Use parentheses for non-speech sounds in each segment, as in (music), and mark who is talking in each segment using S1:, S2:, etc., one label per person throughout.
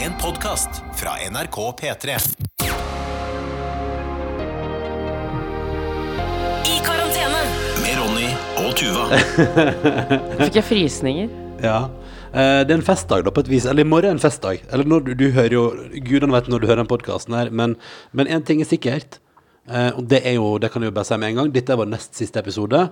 S1: En podkast fra NRK P3.
S2: I karantene.
S1: Med Ronny og Tuva. (laughs)
S3: Fikk jeg frysninger?
S4: Ja. Eh, Det er en festdag, da, på et vis. Eller i morgen er en festdag. Eller når du, du hører jo Gudene vet når du hører den podkasten her, men men én ting er sikkert. eh, Og det er jo, det kan jeg jo bare si med en gang, dette er vår nest siste episode.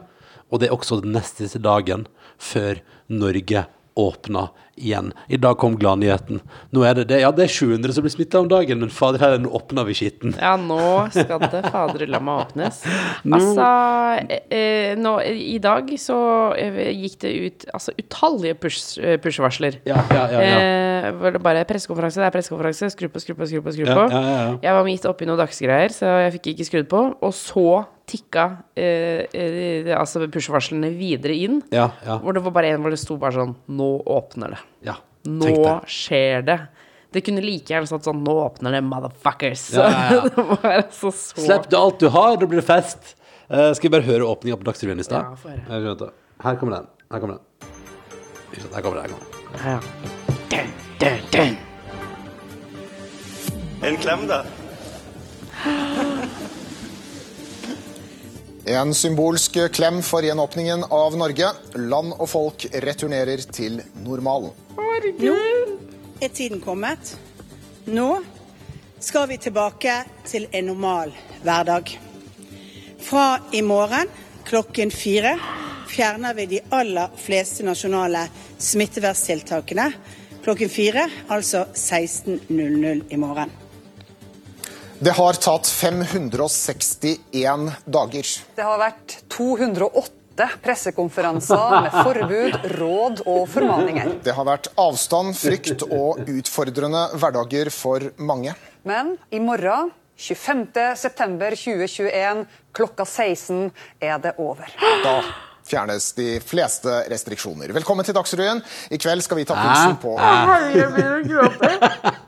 S4: Og det er også den nest siste dagen før Norge åpna igjen. I dag kom gladnyheten. Nå er det det. Ja, det er 700 som blir smitta om dagen, men fader heller, nå åpner vi skitten.
S3: Ja, nå skal det fader la meg åpnes. (laughs) Altså, eh, eh, nå, i dag så eh, gikk det ut altså, utallige push-varsler. push-varsler.
S4: Ja, ja, ja. ja.
S3: Eh, bare er pressekonferanse, det er pressekonferanse, skru på, skru på, skru på. Skru
S4: Ja,
S3: på.
S4: ja, ja, ja.
S3: Jeg var midt oppi noen dagsgreier, så jeg fikk ikke skrudd på. Og så tikka eh, eh, altså push-varslene videre inn.
S4: ja, ja,
S3: Hvor det var bare en hvor det sto bare sånn Nå åpner det.
S4: Ja.
S3: Nå
S4: det.
S3: skjer det. Det kunne like gjerne stått sånn Nå åpner det, motherfuckers.
S4: Ja, ja, ja. (laughs)
S3: det var altså så
S4: Slipp du alt du har, da blir det fest. Uh, skal vi bare høre åpninga på Dagsrevyen i stad?
S3: Ja.
S4: Her, kommer den. Her kommer den. Her kommer den. Her kommer den.
S3: Ja, ja. Dun, dun, dun.
S5: En klem, da. (gasps)
S6: En symbolsk klem for gjenåpningen av Norge. Land og folk returnerer til normalen.
S7: Nå er tiden kommet. Nå skal vi tilbake til en normal hverdag. Fra i morgen klokken fire fjerner vi de aller fleste nasjonale smitteverntiltakene. Klokken fire, altså 16.00 i morgen.
S6: Det har tatt 561 dager.
S8: Det har vært 208 pressekonferanser med forbud, råd og formaninger.
S6: Det har vært avstand, frykt og utfordrende hverdager for mange.
S8: Men i morgen, 25.9.2021 klokka 16, er det over.
S6: Da fjernes de fleste restriksjoner. Velkommen til Dagsrevyen. I kveld skal vi ta pulsen på
S3: Jeg begynner å gråte.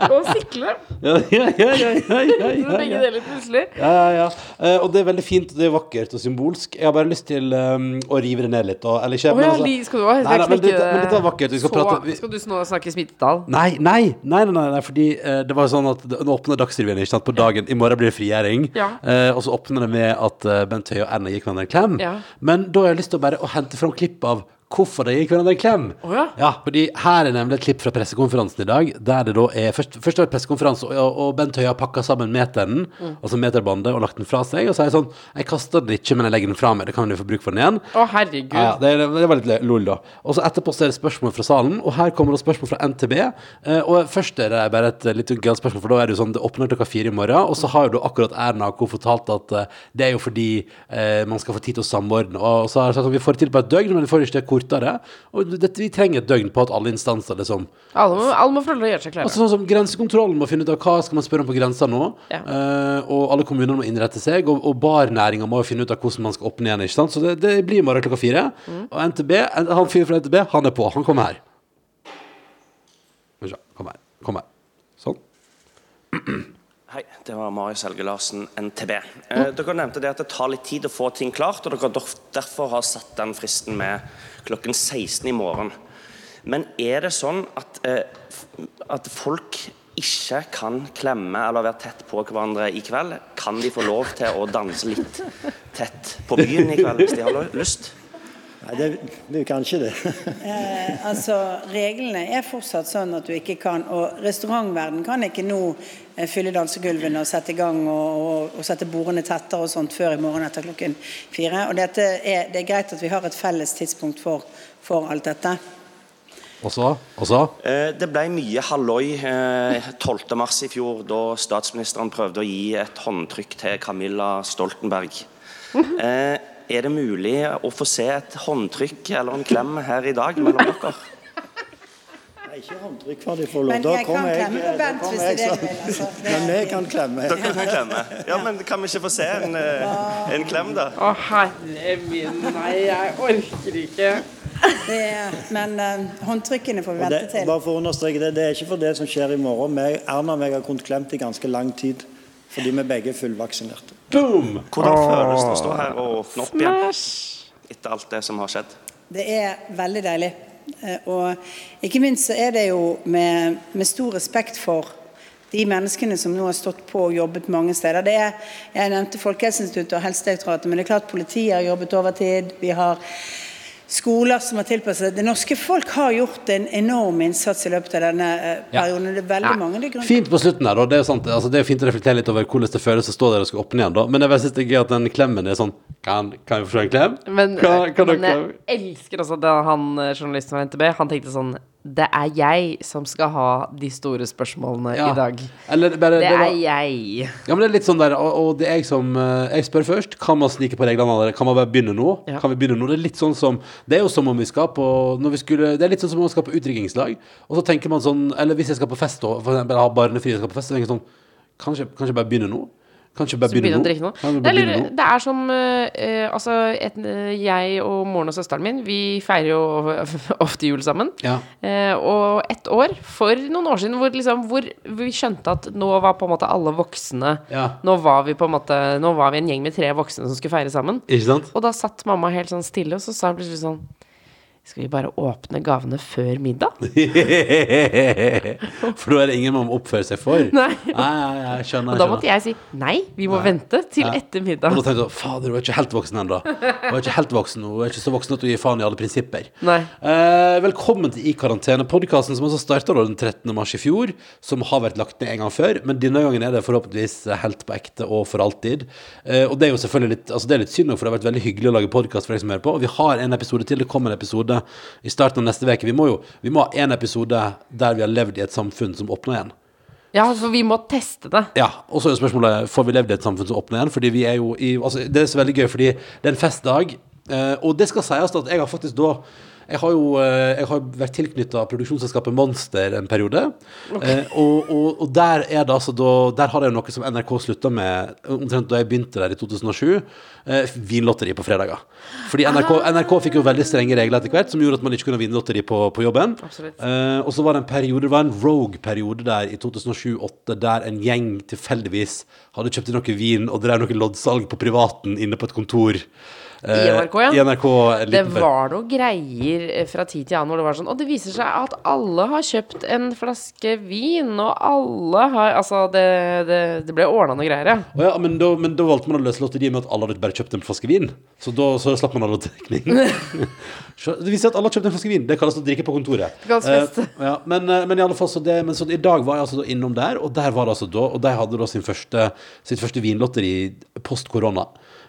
S3: Og sikle.
S4: Ja, ja, ja, ja, ja, ja, ja,
S3: Begge deler plutselig.
S4: Ja, ja, ja. Eh, og det er veldig fint, det er vakkert og symbolsk. Jeg har bare lyst til um, å rive det ned litt. Og, eller ikke,
S3: Å
S4: men altså-
S3: skal du også
S4: Nei, nei, men, det, men var vakkert. Vi skal
S3: så,
S4: prate vi,
S3: Skal du nå snakke smittetall?
S4: Nei, nei, nei, nei, nei, nei fordi eh, det var sånn at Nå åpner Dagsrevyen ikke sant, på dagen. I morgen blir det frigjøring.
S3: Ja.
S4: Eh, og så åpner det med at Bent Høie og Erna gikk hverandre en klem.
S3: Ja.
S4: Men da har jeg lyst til å bare å hente fram klipp av hvorfor de gir hverandre en klem.
S3: Oh, ja.
S4: fordi her er nemlig et klipp fra pressekonferansen i dag. Der det da er Først, først er det pressekonferanse, og, og Bent Høie har pakka sammen meteren,
S3: Mm.
S4: altså meterbåndet, og lagt den fra seg. Og så er jeg sånn Jeg kaster den ikke, men jeg legger den fra meg. Det kan jo få bruk for den igjen.
S3: Å, herregud.
S4: Ja, ja, det, det var litt lol, da. Og så etterpå så er det spørsmål fra salen, og her kommer det spørsmål fra NTB. Eh, og først er det bare et litt gøyalt spørsmål, for da er det jo sånn det åpner klokka fire i morgen, og så har jo da akkurat Erna Ko fortalt at eh, det er jo fordi eh, man skal få tid til å samordne. Og så har jeg sagt at vi får det til på et døgn, men vi får ikke det kortere. Og dette, vi trenger et døgn på at alle instanser liksom
S3: Alle må, alle må å gjøre seg klare.
S4: Altså sånn som Grensekontrollen må finne ut av hva skal man spørre om på grensa nå.
S3: Ja.
S4: Eh, og alle kommunene må innrette seg, og, og barnæringa må finne ut av hvordan man skal åpne igjen. ikke sant? Så det, det blir i morgen klokka fire.
S3: Mm.
S4: Og NTB, han fyren fra NTB, han er på. Han kommer her. Kom her. Kom her. Sånn. (clears throat)
S5: Hei, det var Marius Helge Larsen, NTB. Eh, dere nevnte det at det tar litt tid å få ting klart, og dere derfor har satt den fristen med klokken 16 i morgen. Men er det sånn at, eh, at folk ikke kan klemme eller være tett på hverandre i kveld? Kan de få lov til å danse litt tett på byen i kveld hvis de har lyst?
S9: Nei, det, det er jo kanskje det. (laughs)
S7: Eh, altså, Reglene er fortsatt sånn at du ikke kan Og restaurantverden kan ikke nå eh, fylle dansegulvene og sette i gang og, og, og sette bordene tettere og sånt før i morgen etter klokken fire. Og dette er, Det er greit at vi har et felles tidspunkt for, for alt dette.
S4: Og så? Og så?
S5: Eh, Det ble mye halloi eh, 12. mars i fjor, da statsministeren prøvde å gi et håndtrykk til Camilla Stoltenberg. (laughs) Er det mulig å få se et håndtrykk eller en klem her i dag mellom dere?
S9: Nei, ikke håndtrykk før de får lov.
S7: Men
S9: Da
S7: jeg kan
S9: kommer jeg-
S7: klemme på Bent hvis
S9: jeg
S7: det er det
S9: sånn.
S7: du vil. Altså.
S9: Men vi kan klemme.
S5: Dere kan klemme. Ja, men Kan vi ikke få se en, eh, en klem, da?
S3: Å, herre min, nei, jeg orker ikke.
S7: det er, men uh, håndtrykkene får vi
S9: Og det,
S7: vente til.
S9: bare for å understreke det, det er ikke for det som skjer i morgen. Erna og jeg har kunnet klemt i ganske lang tid. Fordi vi begge er fullvaksinerte.
S4: Boom!
S5: Hvordan føles det å stå her og åpne opp igjen etter alt det som har skjedd?
S7: Det er veldig deilig. Eh, Og ikke minst så er det jo med, med stor respekt for de menneskene som nå har stått på og jobbet mange steder. Det er, jeg nevnte Folkehelseinstituttet og Helsedirektoratet, men det er klart politiet har jobbet overtid. Vi har skoler som har tilpasset Det norske folk har gjort en enorm innsats i løpet av denne perioden.
S4: Ja.
S7: Det er veldig mange det grunner.
S4: Fint på slutten her, da. det er, sant, altså det er fint å reflektere litt over hvordan det føles å stå der og skal åpne igjen, da. Men jeg synes det er gøy at den klemmen er sånn Kan, kan jeg få se en klem?
S3: Men,
S4: kan, kan
S3: men jeg elsker også da han eh, journalisten fra NTB, han tenkte sånn Det er jeg som skal ha de store spørsmålene
S4: Ja.
S3: i dag.
S4: Eller bare
S3: Det
S4: det var-
S3: er jeg.
S4: Ja, men det er litt sånn der, og, og det er jeg som eh, Jeg spør først, kan man snike på reglene allerede? Kan man bare begynne nå?
S3: Ja.
S4: Kan vi begynne nå? Det er litt sånn som Det er jo som om vi skal på når vi skulle, Det er litt sånn som om man skal på utdrikningslag, og så tenker man sånn Eller hvis jeg skal på fest, da, for eksempel har barnefri og skal på fest, så tenker jeg sånn Kanskje, kanskje bare begynne nå? Kanskje bare begynne
S3: å drikke noe.
S4: Kan vi
S3: Det er, det er som eh, eh, Altså, et, eh, jeg og moren og søsteren min, vi feirer jo (laughs) ofte jul sammen.
S4: Ja.
S3: Eh, og ett år, for noen år siden, hvor, liksom, hvor vi skjønte at nå var på en måte alle voksne
S4: Ja.
S3: Nå var vi på en måte Nå var vi en gjeng med tre voksne som skulle feire sammen. Og da satt mamma helt sånn stille, og så sa hun plutselig sånn Skal vi bare åpne gavene før middag? (laughs)
S4: For da er det ingen man må oppføre seg for. (laughs)
S3: Nei.
S4: Nei, nei, jeg skjønner.
S3: Og da måtte jeg si nei, vi må vente til
S4: nei.
S3: etter
S4: Og da tenkte jeg fader, hun er ikke helt voksen ennå. Hun er ikke helt voksen, hun er ikke så voksen at hun gir faen i alle prinsipper.
S3: Nei.
S4: Eh, velkommen til I karantene, podkasten som også starta den 13. mars i fjor. Som har vært lagt ned en gang før, men denne gangen er det forhåpentligvis helt på ekte og for alltid. Eh, og det er jo selvfølgelig litt Altså det er litt synd, for det har vært veldig hyggelig å lage podkast for deg som hører på. Og vi har en episode til. Det kommer en episode i starten av neste uke. Vi må jo vi må ha en episode der vi har levd i et samfunn som åpner igjen.
S3: Ja, for vi må teste det.
S4: Ja, og så er spørsmålet Får vi levd i et samfunn som åpner igjen? Fordi vi er jo i altså, Det er så veldig gøy, fordi det er en festdag. eh, og det skal sies at jeg har faktisk da jeg har jo eh, jeg har vært tilknytta produksjonsselskapet Monster en periode. Okay. og, og, og der er det altså da Der har jeg noe som NRK slutta med omtrent da jeg begynte der i 2007. Eh, vinlotteri på fredager. Fordi NRK, NRK fikk jo veldig strenge regler etter hvert som gjorde at man ikke kunne vinne lotteri på, på jobben. Eh, og så var det en periode Det var en rogue-periode der i 2007-2008 der en gjeng tilfeldigvis hadde kjøpt inn noe vin og drev noe loddsalg på privaten inne på et kontor.
S3: I NRK, ja.
S4: I NRK
S3: Det var noe greier eh, fra tid til annen hvor det var sånn Og det viser seg at alle har kjøpt en flaske vin, og alle har Altså, det, det, det ble ordna noe greier, ja.
S4: Oh, ja, men, da, men da valgte man å løse lotteriet med at alle hadde bare kjøpt en flaske vin. Så da så slapp man av lottedekning. (laughs) Så det viser seg at alle har kjøpt en flaske vin. Det kalles å drikke på kontoret. Eh, ja, men, eh, men i alle fall, så, det, men så i dag var jeg altså innom der, og der var det altså da Og de hadde da sin første, sitt første vinlotteri post korona.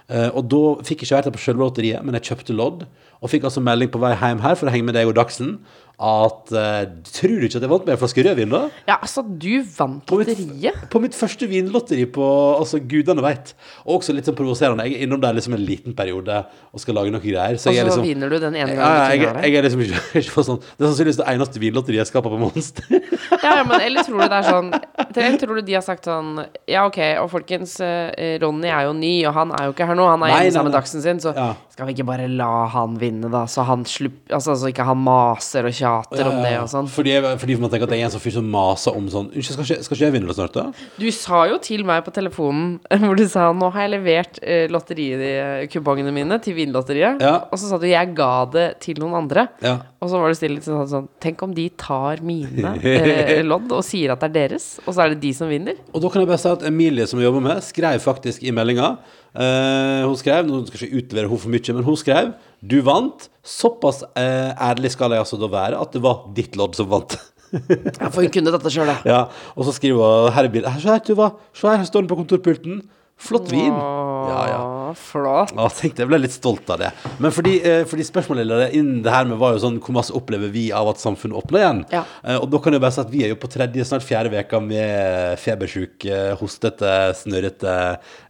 S4: Eh, og da fikk jeg ikke vært der på sjølve lotteriet, men jeg kjøpte lodd. Og fikk altså melding på vei hjem her for å henge med deg og Dagsen at uh, Tror du ikke at jeg vant med en flaske rødvin, da?
S3: Ja, altså, du vant
S4: På mitt,
S3: lotteriet.
S4: på mitt første vinlotteri på Altså, gudene veit. Og også litt sånn provoserende. Jeg er innom der liksom en liten periode og skal lage noe greier. Så
S3: Og så
S4: liksom
S3: vinner du den ene
S4: ja, jeg, jeg, jeg er liksom ikke, (laughs) ikke sånn Det er sannsynligvis det eneste vinlotteriet jeg skaper på Monster. (laughs)
S3: Ja, ja, men eller tror du det er (laughs) sånn Jeg tror du de har sagt sånn Ja, ok, og folkens, eh, Ronny er jo ny, og han er jo ikke her nå. Han er hjemme sammen med. Dagsen sin, så
S4: Ja.
S3: Skal vi ikke bare la han vinne, da? Så han slupp, altså, så ikke han maser og tjater om det og sånn.
S4: Fordi, fordi man tenker at det er en sånn fyr som maser om sånn Unnskyld, skal skal ikke jeg vinne det snart, da?
S3: Du sa jo til meg på telefonen (laughs) hvor du sa nå har jeg levert eh, lotterikupongene mine til Vinlotteriet.
S4: Ja.
S3: Og så sa du jeg ga det til noen andre.
S4: Ja.
S3: Og så var det stille litt sånn, sånn Tenk om de tar mine eh, (laughs) lodd og sier at det er deres, og så er det de som vinner.
S4: Og da kan jeg bare si at Emilie, som jeg jobber med, skrev faktisk i meldinga eh, Hun skrev, nå skal jeg ikke utlevere henne for mye, men hun skrev Du vant. Såpass uh, ærlig skal jeg altså da være at det var ditt lodd som vant. (laughs)
S3: Ja, for hun kunne dette sjøl, da.
S4: ja, Og så skriver hun her er her, her, her står den på kontorpulten. Flott vin. Ja, ja.
S3: Å, flott.
S4: Ja, tenkte jeg ble litt stolt av det. Men fordi, eh, fordi spørsmålet innen det her med var jo sånn Hvor masse opplever vi av at samfunnet åpner igjen?
S3: Ja.
S4: Eh, og da kan jeg bare si at vi er jo på tredje, snart fjerde veka med febersjuk, eh, hostete, snørrete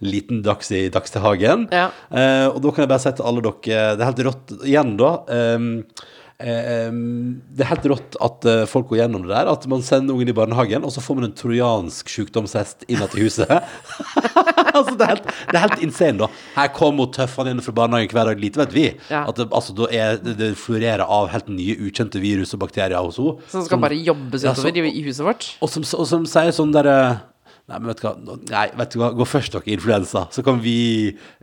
S4: liten dags i Dags til Hagen.
S3: Ja.
S4: Eh, og da kan jeg bare si til alle dere Det er helt rått igjen, da. ehm, det er helt rått at eh, folk går gjennom det der. At man sender ungen i barnehagen, og så får man en trojansk sykdomshest inn til huset. (laughs) altså, det, er helt, det er helt insane, da. Her kommer tøffene inn fra barnehagen hver dag. Lite vet vi.
S3: Ja.
S4: At det, altså, da er, det, florerer av helt nye, ukjente virus og bakterier hos henne.
S3: Som skal bare jobbes
S4: Ja,
S3: utover i, huset vårt.
S4: og som, og som sier sånn derre Nei, men vet du hva, nei, vet du hva? gå først dere influensa, så kan vi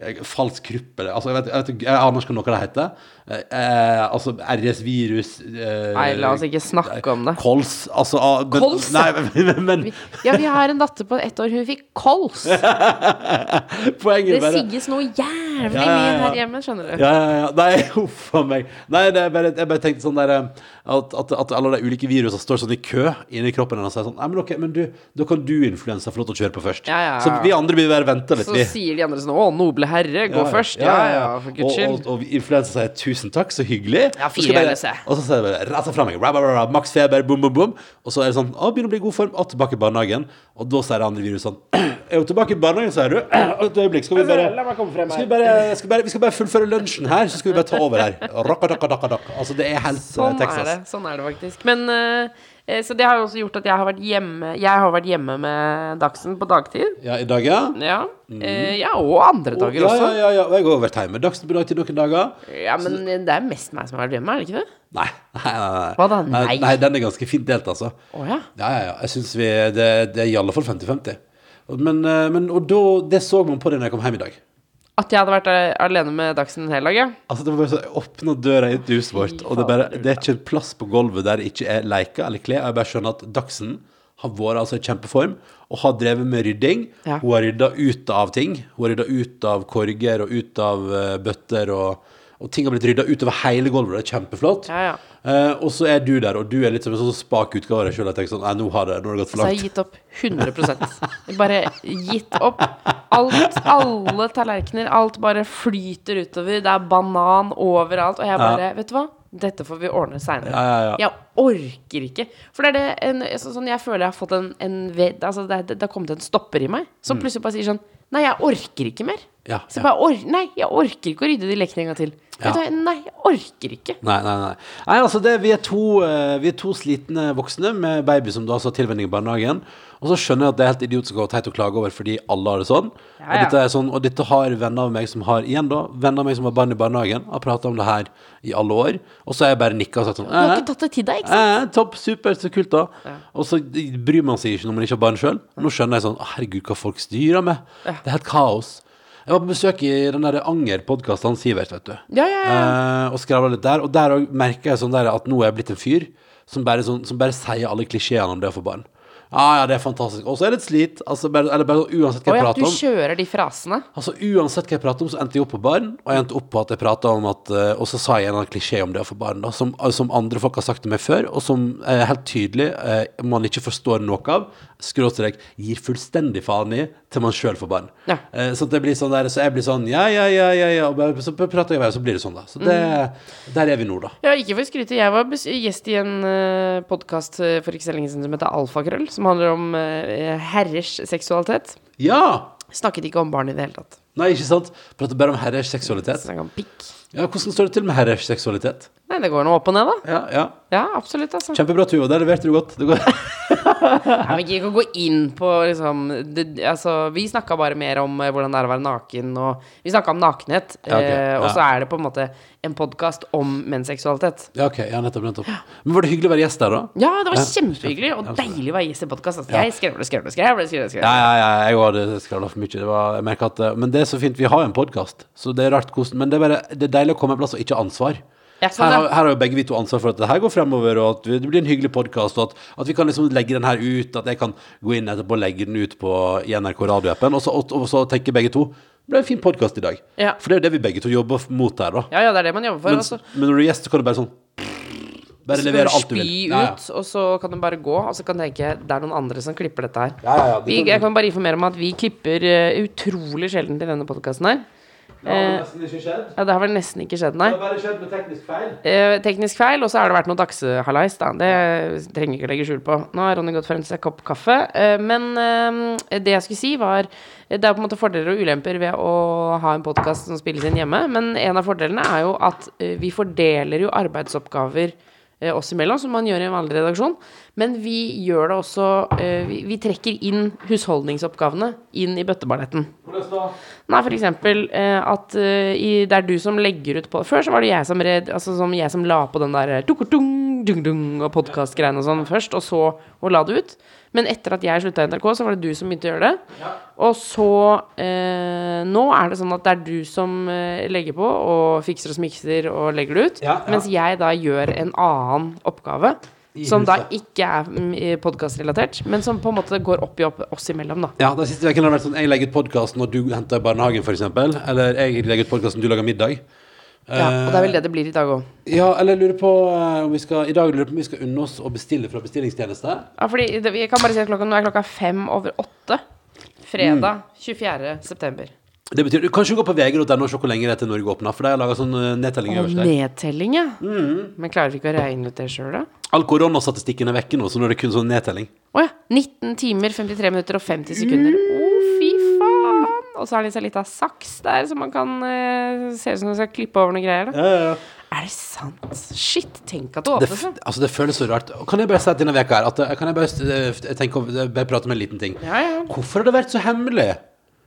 S4: eh, Falsk kruppe Altså, jeg vet, jeg, vet, jeg aner ikke hva noe det heter. Eh, eh, altså RS-virus eh,
S3: Nei, la oss ikke snakke om det.
S4: Kols. Altså ah, men,
S3: Kols,
S4: Nei, (laughs) men, men,
S3: Ja, vi har en datter på ett år, hun fikk kols. (laughs)
S4: poenget
S3: Det sigges noe jævlig
S4: Ja, ja,
S3: mye her hjemme, skjønner du.
S4: Ja, ja, ja. Nei, (laughs) huff a meg. Nei, det jeg, bare, jeg bare tenkte sånn der eh, at, at, at alle de ulike virusene står sånn i kø inni kroppen hennes og sier sånn Nei, men ok, men du, da kan du influensa få lov til å kjøre på først.
S3: Ja, ja, ja.
S4: Så vi andre vil bare vente litt,
S3: Så
S4: vi.
S3: sier de andre sånn Å, noble herre, gå først. Ja, ja, for guds
S4: Og,
S3: skyld.
S4: og, og influensa sier tusen takk, så hyggelig.
S3: Ja, fire
S4: bare- Og så sier de bare rett fra meg. Rah, Maks feber, bom, bom, bom. Og så er det sånn Å, begynner å bli i god form. Og tilbake i barnehagen. Og da sier det andre viruset sånn (clears throat) Er jo tilbake i barnehagen, sier du? (clears throat) Et øyeblikk. Skal vi bare skal vi, bare, skal bare, vi skal bare fullføre lunsjen her, så skal vi bare ta over her. Altså, det er helt eh,
S3: Sånn
S4: Texas.
S3: er det. Sånn er det faktisk. Men eh, Så det har jo også gjort at jeg har vært hjemme Jeg har vært hjemme med Dagsen på dagtid.
S4: Ja, i dag, ja.
S3: Ja. Eh, ja, og andre dager
S4: ja,
S3: også.
S4: ja, ja, ja. Og jeg har vært hjemme Dagsen på dagtid noen dager.
S3: Ja, men det er mest meg som har vært hjemme, er det ikke det?
S4: Nei. Nei, nei, nei.
S3: Hva da? Nei.
S4: nei, den er ganske fint delt, altså.
S3: Å ja.
S4: Ja, ja, ja. Jeg syns vi det, det er i alle fall 50-50. Men, men og da, det så man på det når jeg kom hjem i dag.
S3: At jeg hadde vært eh, alene med Dagsnytt en hel dag, ja.
S4: Altså det var bare så Jeg åpna døra i et huset vårt, og det, er bare, det er ikke en plass på gulvet der det ikke er leker eller klær. Jeg bare skjønner at Dagsen har vært altså i kjempeform og har drevet med rydding.
S3: Ja.
S4: Hun har rydda ut av ting. Hun har rydda ut av korger og ut av eh, bøtter, og, og ting har blitt rydda utover hele gulvet. Det er kjempeflott.
S3: Ja, ja.
S4: Eh, og så er du der, og du er litt som en sånn spak utgave av deg sjøl. Jeg tenker sånn Nei, nå har det, nå har det gått for
S3: Så har jeg
S4: har
S3: gitt opp 100 Bare gitt opp. Alt, alle tallerkener, alt bare flyter utover. Det er banan overalt. Og jeg bare Vet du hva? Dette får vi ordne seinere.
S4: Ja, ja, ja.
S3: Jeg orker ikke. For det er det en, så- sånn Jeg føler jeg har fått en, en ved, Altså det, det, det har kommet en stopper i meg, som plutselig bare sier sånn Nei, jeg orker ikke mer.
S4: Mm. Ja,
S3: Så
S4: ja.
S3: jeg bare or Nei, jeg orker ikke å rydde de lekene en gang til.
S4: Ja.
S3: Vet du hva? Nei, jeg orker ikke.
S4: Nei, nei, nei. nei altså det, vi, er to, eh, vi er to slitne voksne med baby som da altså har tilvenning i barnehagen. Og så skjønner jeg at det er helt idiotisk og teit å klage over fordi alle har det sånn.
S3: Ja,
S4: Og, dette sånn og dette har venner av meg som har igjen da, venner av meg som har barn i barnehagen, har prata om det her i alle år. Og så har jeg bare nikka og sagt sånn
S3: Du har
S4: «Eh,
S3: ikke tatt det til deg, ikke sant?
S4: Eh, topp, super, så kult, da. Og så bryr man seg ikke når man ikke har barn sjøl. Nå skjønner jeg sånn Herregud, hva folk styrer med. Det er helt kaos. Jeg var på besøk i den der Anger-podkasten hans Sivert, vet du.
S3: Ja, ja, ja.
S4: Eh, og skravla litt der. Og der òg merka jeg sånn der at nå er jeg blitt en fyr som bare, sånn, som bare sier alle klisjeene om det å få barn. Ja, ja, det er fantastisk. Og så er det et slit. Altså, bare, eller bare uansett hva
S3: jeg
S4: jeg
S3: ja,
S4: prater
S3: du kjører de frasene.
S4: Altså Uansett hva jeg prater om, så endte jeg opp på barn. Og jeg endte opp på at jeg prata om at eh, Og så sa jeg en annen klisjé om det å få barn, da, som, som andre folk har sagt til meg før, og som er helt tydelig eh, man ikke forstår noe av. Skråstrek gir fullstendig faen i til man sjøl får barn.
S3: Ja.
S4: Eh, så, det blir sånn der, så jeg blir sånn ja, ja, ja, ja, ja og Så prater jeg bare, så blir det sånn, da. Så det, der er vi nå, da.
S3: Ja, ikke for å skryte. Jeg var gjest i en uh, podkast for ikke så lenge siden som heter Alfakrøll, som handler om uh, herrers seksualitet.
S4: Ja!
S3: Snakket ikke om barn i det hele tatt.
S4: Nei, ikke sant? Prater bare om herrers seksualitet.
S3: Snakket om pikk.
S4: Ja, Hvordan står det til med herrers seksualitet?
S3: Nei, det går nå opp og ned, da.
S4: Ja, ja.
S3: Ja, absolutt, altså.
S4: Kjempebra, Tuva. Der leverte du godt. Det går. (laughs) (laughs)
S3: Jeg vil ikke gå inn på liksom det, Altså, vi snakka bare mer om eh, hvordan det er å være naken, og vi snakka om nakenhet.
S4: Ja, ok,
S3: eh, og
S4: ja.
S3: så er det på en måte en podkast om menns seksualitet.
S4: Ja, ok. Ja, nettopp, nettopp. Men var det hyggelig å være gjest der, da?
S3: Ja, det var kjempehyggelig, og deilig å være gjest i podkast. Altså. Jeg skrev det, skrev det, skrev det. Skrev det, skrev det.
S4: Ja, ja, ja, jeg hadde skravla for mye. Det var, jeg merker at, eh, men det er så fint. Vi har jo en podkast, så det er rart hvordan Men det er, bare, det er deilig å komme en plass og ikke ha ansvar.
S3: Ja, sånn,
S4: Her, har- her har jo begge vi to ansvar for at det her går fremover, og at det blir en hyggelig podkast, og at, at vi kan liksom legge den her ut, at jeg kan gå inn etterpå og legge den ut på i NRK radioappen, og så, og, og så tenker begge to det ble en fin podkast i dag.
S3: Ja.
S4: For det er jo det vi begge to jobber mot her, da.
S3: ja, ja, det er det man jobber for.
S4: Men,
S3: altså.
S4: men når du er gjest, så kan du bare sånn Bare
S3: Så
S4: levere alt du vil.
S3: spy
S4: Ja, ja.
S3: og så kan du bare gå, og så kan du tenke det er noen andre som klipper dette her.
S4: Ja, ja, ja, det
S3: vi, jeg kan bare informere om at vi klipper eh, utrolig sjelden til denne podkasten her.
S4: Det har nesten ikke skjedd.
S3: Ja, det har vel nesten ikke skjedd, nei.
S4: Det har bare skjedd med teknisk feil.
S3: Eh, teknisk feil, og så har det vært noe dagshalais, da. Det trenger ikke å legge skjul på. Nå har Ronny gått frem til seg kopp kaffe. Eh, men eh, det jeg skulle si, var Det er på en måte fordeler og ulemper ved å ha en podkast som spilles inn hjemme. Men en av fordelene er jo at eh, vi fordeler jo arbeidsoppgaver eh, oss imellom, som man gjør i en vanlig redaksjon. Men vi gjør det også eh, vi, vi trekker inn husholdningsoppgavene inn i bøtteballetten. Nei, for eksempel eh, at eh, i, det er du som legger ut på Før så var det jeg som, red, altså, som, jeg som la på den der tukutung, dung, dung, og podkastgreiene og sånn først, og så og la det ut. Men etter at jeg slutta i NRK, så var det du som begynte å gjøre det. Og så eh, Nå er det sånn at det er du som legger på og fikser og smikser og legger det ut.
S4: Ja, ja.
S3: Mens jeg da gjør en annen oppgave. Som da ikke er podkastrelatert, men som på en måte går opp i opp oss imellom, da.
S4: Ja, den siste uken har det vært sånn Jeg legger ut podkasten når du henter i barnehagen, f.eks. Eller jeg legger ut podkasten du lager middag.
S3: Ja, og det er vel det det blir i dag òg.
S4: Ja, eller jeg lurer på eh, om vi skal I dag lurer på om vi skal unne oss å bestille fra bestillingstjeneste.
S3: Ja, fordi det, vi kan bare si at klokka, nå er klokka fem over åtte. Fredag 24. september.
S4: Det betyr Du kan ikke gå på vg.no og se hvor lenge det er til Norge åpner, for de har laga sånn eh, nedtelling øverst der.
S3: nedtelling, ja. Men klarer vi ikke å regne ut det sjøl, da?
S4: All koronastatistikken er vekke nå, så nå er det kun sånn nedtelling.
S3: Å ja. 19 timer, 53 minutter og 50 sekunder. Å, fy faen! Og så har de seg litt av saks der, så man kan uh, Se ut som man skal klippe over noen greier. da Er det sant? Shit, tenk at Det, åpner seg.
S4: altså, det føles så rart. Kan jeg bare si denne veka her at eh, Kan jeg bare, tenke, bare prate om en liten ting?
S3: Ja, ja.
S4: Hvorfor har det vært så hemmelig?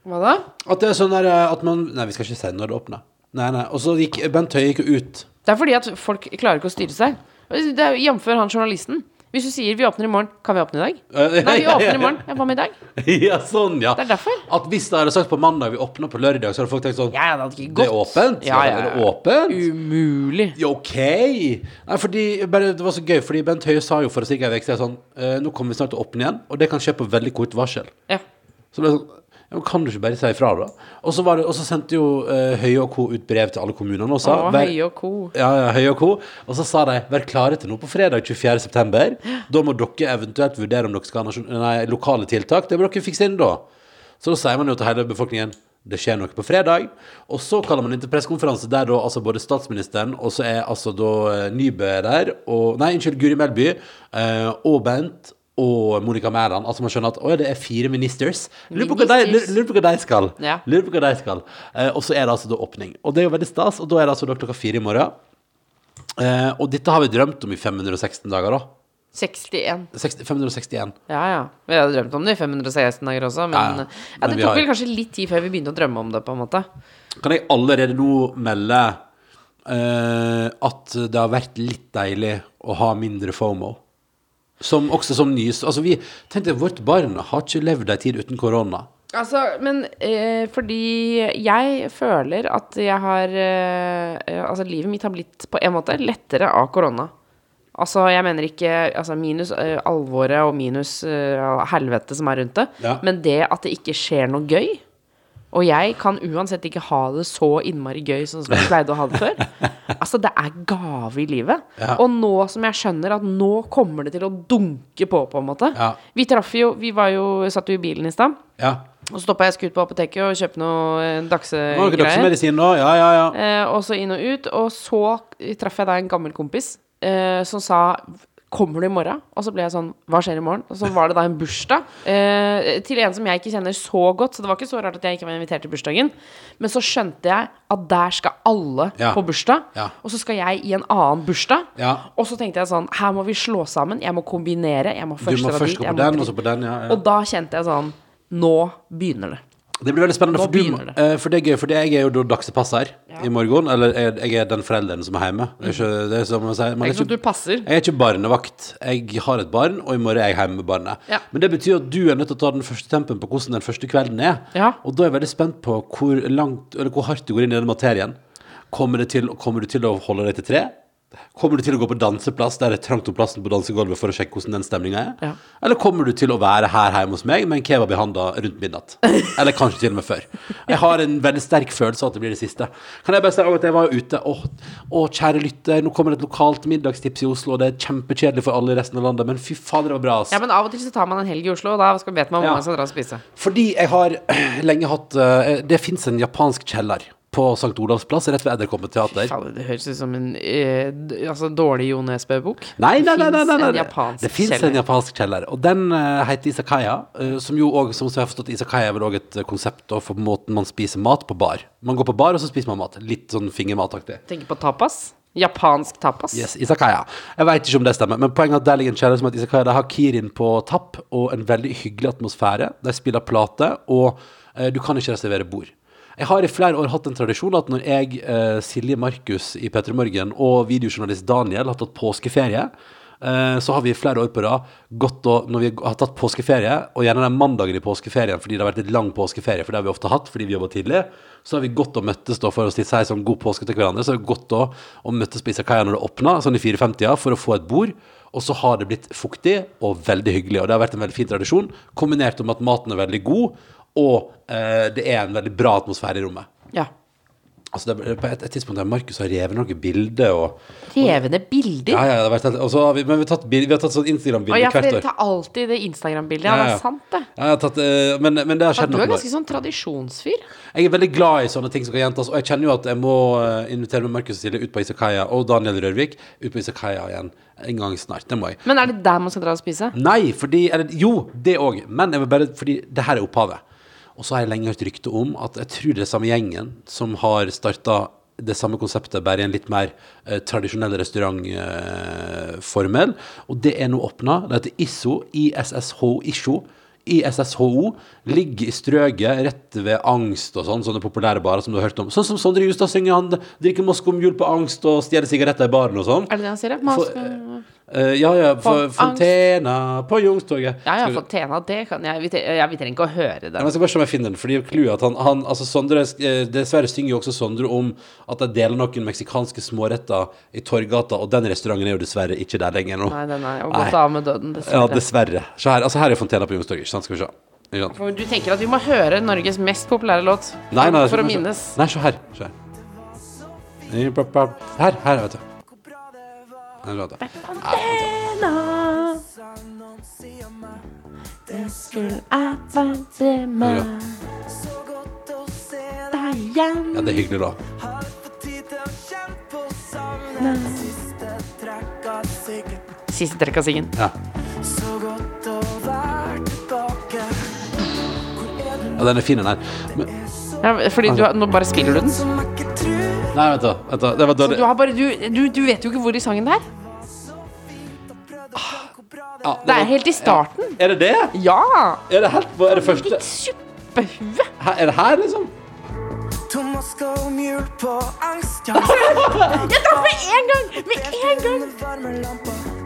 S3: Hva da?
S4: At det er sånn der eh, at man Nei, vi skal ikke si når det åpner. Nei, nei. Og så gikk Bent Høie gikk jo ut.
S3: Det er fordi at folk klarer ikke å styre seg. Det er Jf. han journalisten. Hvis du sier 'vi åpner i morgen', kan vi åpne i dag? Nei, vi åpner i morgen. Ja, hva med i dag? (laughs)
S4: ja, sånn, ja.
S3: Det er derfor.
S4: At hvis det hadde sagt på mandag vi åpner på lørdag, så hadde folk tenkt sånn
S3: Ja, det hadde ikke gått.
S4: Det er åpent?
S3: Ja, ja,
S4: Er det
S3: ja.
S4: åpent?
S3: Umulig.
S4: Ja, OK. Nei, fordi bare, Det var så gøy, fordi Bent Høie sa jo for ca. en uke siden sånn eh, Nå kommer vi snart til å åpne igjen, og det kan skje på veldig kort varsel.
S3: Ja.
S4: Så det sånn ja, Kan du ikke bare si ifra, da? Og så, var det, og så sendte jo uh, Høie og co. ut brev til alle kommunene og sa
S3: Å,
S4: vær-
S3: Høie og co.
S4: Ja, ja, Høie og co. Og så sa de vær klare til noe på fredag 24. september. Da må dere eventuelt vurdere om dere skal ha nei, lokale tiltak. Det må dere fikse inn da. Så da sier man jo til hele befolkningen det skjer noe på fredag. Og så kaller man inn til pressekonferanse der da altså både statsministeren og så er altså da eh, Nybø der, og Nei, unnskyld, Guri Melby uh, og Bent og Monica Mæland. Altså man skjønner at å, det er fire ministers. Lurer på hva de, lurer på hva de skal.
S3: Ja.
S4: Lurer på hva de skal. Eh, og så er det altså da åpning. Og det er jo veldig stas. Og da er det altså da klokka fire i morgen. Eh, og dette har vi drømt om i 516 dager, da.
S3: 61.
S4: 60, 561.
S3: Ja, ja. Vi hadde drømt om det i 516 dager også, men
S4: Ja,
S3: ja,
S4: ja.
S3: det
S4: Men
S3: tok
S4: har-
S3: vel kanskje litt tid før vi begynte å drømme om det, på en måte.
S4: Kan jeg allerede nå melde eh, at det har vært litt deilig å ha mindre FOMO? Som også som ny Altså, vi tenkte vårt barn har ikke levd ei tid uten korona.
S3: Altså, men eh, fordi jeg føler at jeg har eh, eh, Altså, livet mitt har blitt på en måte lettere av korona. Altså, jeg mener ikke altså, minus eh, alvoret og minus eh, helvete som er rundt det,
S4: Ja.
S3: men det at det ikke skjer noe gøy. Og jeg kan uansett ikke ha det så innmari gøy sånn som jeg pleide å ha det før. (laughs) Altså, det er gave i livet.
S4: Ja.
S3: Og nå som jeg skjønner at nå kommer det til å dunke på, på en måte.
S4: Ja.
S3: Vi traff jo Vi var jo, satt jo i bilen i stad.
S4: Ja.
S3: Og så stoppa jeg skutt på apoteket og kjøpte noe dagsgreier.
S4: Nå har dere
S3: dagsegreier.
S4: dagsmedisin nå? Ja, ja, ja.
S3: Eh, og så inn og ut. Og så traff jeg da en gammel kompis eh, som sa Kommer du i morgen? Og så ble jeg sånn Hva skjer i morgen? Og så var det da en bursdag eh, til en som jeg ikke kjenner så godt. Så det var ikke så rart at jeg ikke var invitert til bursdagen. Men så skjønte jeg at der skal alle
S4: Ja.
S3: på bursdag.
S4: Ja.
S3: Og så skal jeg i en annen bursdag.
S4: Ja.
S3: Og så tenkte jeg sånn Her må vi slå sammen. Jeg må kombinere. Jeg må først
S4: må først
S3: dit.
S4: gå på den, og så på den.
S3: Og da kjente jeg sånn Nå begynner det.
S4: Det blir veldig spennende, for, du,
S3: det.
S4: eh, for det er gøy, fordi jeg er jo da ja. i morgen. Eller jeg, jeg er den forelderen som er hjemme. Det er ikke, det er som å man
S3: Det er ikke du passer.
S4: Jeg er ikke barnevakt. Jeg har et barn, og i morgen er jeg hjemme med barnet.
S3: Ja.
S4: Men det betyr at du er nødt til å ta den første tempen på hvordan den første kvelden er.
S3: Ja.
S4: Og da er jeg veldig spent på hvor langt, eller hvor hardt du går inn i den materien. Kommer, det til, kommer du til å holde deg til tre? Kommer du til å gå på danseplass der det er trangt om plassen på dansegulvet for å sjekke hvordan den stemninga er?
S3: Ja.
S4: Eller kommer du til å være her hjemme hos meg med en kebab i handa rundt midnatt? (laughs) Eller kanskje til og med før. Jeg har en veldig sterk følelse av at det blir det siste. Kan jeg bare si at jeg var ute Å, å, kjære lytter, nå kommer det et lokalt middagstips i Oslo, og det er kjempekjedelig for alle i resten av landet, men fy fader, det var bra, ass.
S3: Ja, men av og til så tar man en helg i Oslo, og da skal, vet man hvor
S4: Ja.
S3: man skal dra og spise.
S4: Fordi jeg har lenge hatt eh, Det fins en japansk kjeller på St. Olavs plass, rett ved Edderkoppen teater.
S3: Det høres ut som en eh, altså, dårlig Jo Nesbø-bok.
S4: Nei, nei, nei, nei, nei, nei. Det fins en japansk kjeller, og den uh, heter Isakaya. Uh, som jo òg, som jeg har forstått, Isakaya er vel òg et eh, konsept for måten man spiser mat på bar. Man går på bar, og så spiser man mat. Litt sånn fingermataktig.
S3: Tenker på tapas. Japansk tapas.
S4: Yes, Isakaya. Jeg veit ikke om det stemmer, men poenget er at der ligger en kjeller som heter Isakaya. De har Kirin på tapp, og en veldig hyggelig atmosfære. De spiller plate, og uh, du kan ikke reservere bord. Jeg har i flere år hatt en tradisjon at når jeg, eh, Silje Markus i P3 Morgen og videojournalist Daniel har tatt påskeferie, eh, så har vi i flere år på rad gått og Når vi har tatt påskeferie, og gjerne den mandagen i påskeferien fordi det har vært litt lang påskeferie, for det har vi ofte hatt fordi vi jobber tidlig, så har vi gått og møttes da for å si sånn god påske til hverandre. Så har vi gått da og møttes på Isakaya når det åpna, sånn i 54-tida, for å få et bord. Og så har det blitt fuktig og veldig hyggelig. Og det har vært en veldig fin tradisjon, kombinert med at maten er veldig god, og eh, det er en veldig bra atmosfære i rommet.
S3: Ja.
S4: Altså det, på et, et tidspunkt der Markus har revet noen bilder og
S3: Revende bilder.
S4: Ja, ja, det har vært helt og så har vi, Men vi har tatt, bil- vi har tatt sånn
S3: Å
S4: Instagram-bilde
S3: ja, for
S4: hvert
S3: dere
S4: år.
S3: tar alltid det Instagram-bildet. Ja,
S4: Ja,
S3: det
S4: ja.
S3: er sant, det.
S4: Ja, jeg har tatt, eh, men, men det har skjedd
S3: du
S4: noe.
S3: er ganske sånn tradisjonsfyr.
S4: Jeg er veldig glad i sånne ting som kan gjentas, og jeg kjenner jo at jeg må eh, invitere med Markus Silje ut på Isakaya, og Daniel Rørvik ut på Isakaya igjen en gang snart. Det må jeg.
S3: Men er det der man skal dra og spise?
S4: Nei, fordi eller, Jo, det òg. Men jeg vil bare, fordi det her er opphavet. Og så har jeg lenge hørt rykte om at jeg tror det er samme gjengen som har starta det samme konseptet, bare i en litt mer eh, tradisjonell restaurantformel. og det er nå åpna. Det heter ISO, ISSH ISO. ISSHO ligger i strøget rett ved Angst og sånn, sånne populære barer som du har hørt om. Sånn som Sondre Justad synger, han drikker Moscow-mjul på Angst og stjeler sigaretter i baren og sånn.
S3: Er det det han sier? ja?
S4: For- Eh, ja, ja, for, Fontena på Youngstorget.
S3: Ja, ja, Fontena, det kan jeg. Vi, tre- ja, vi trenger ikke å høre
S4: Ja,
S3: det.
S4: men Jeg skal bare se om jeg finner den. Fordi clouet at han, han altså Sondre, eh, Dessverre synger jo også Sondre om at de deler noen meksikanske småretter i Torgata, og den restauranten er jo dessverre ikke der lenger nå.
S3: Nei, den er jo gått av med døden,
S4: Ja,
S3: dessverre.
S4: Så her, altså her er Fontena på Youngstorget. ikke sant? Skal vi se.
S3: Ja. du tenker at vi må høre Norges mest populære låt
S4: Nei, nei,
S3: for å minnes.
S4: Nei, se her. Se her. Her, her, vet du. Her, vet du. Ja, det er hyggelig, da.
S3: Siste trekk av siggen.
S4: Ja. ja, den er fin, den her. Men,
S3: Ja, fordi du, har- nå bare spiller du den.
S4: nei, vent da. Vent da. Det var
S3: Så
S4: dårlig.
S3: du, har bare, du, du, du vet jo ikke hvor i sangen det er.
S4: Ja,
S3: Det er helt i starten.
S4: Er det det?
S3: Ja!
S4: Er det helt Er det første
S3: Ditt suppehue.
S4: her, Er det her, liksom? (laughs)
S3: Jeg traff med en gang! Med en gang!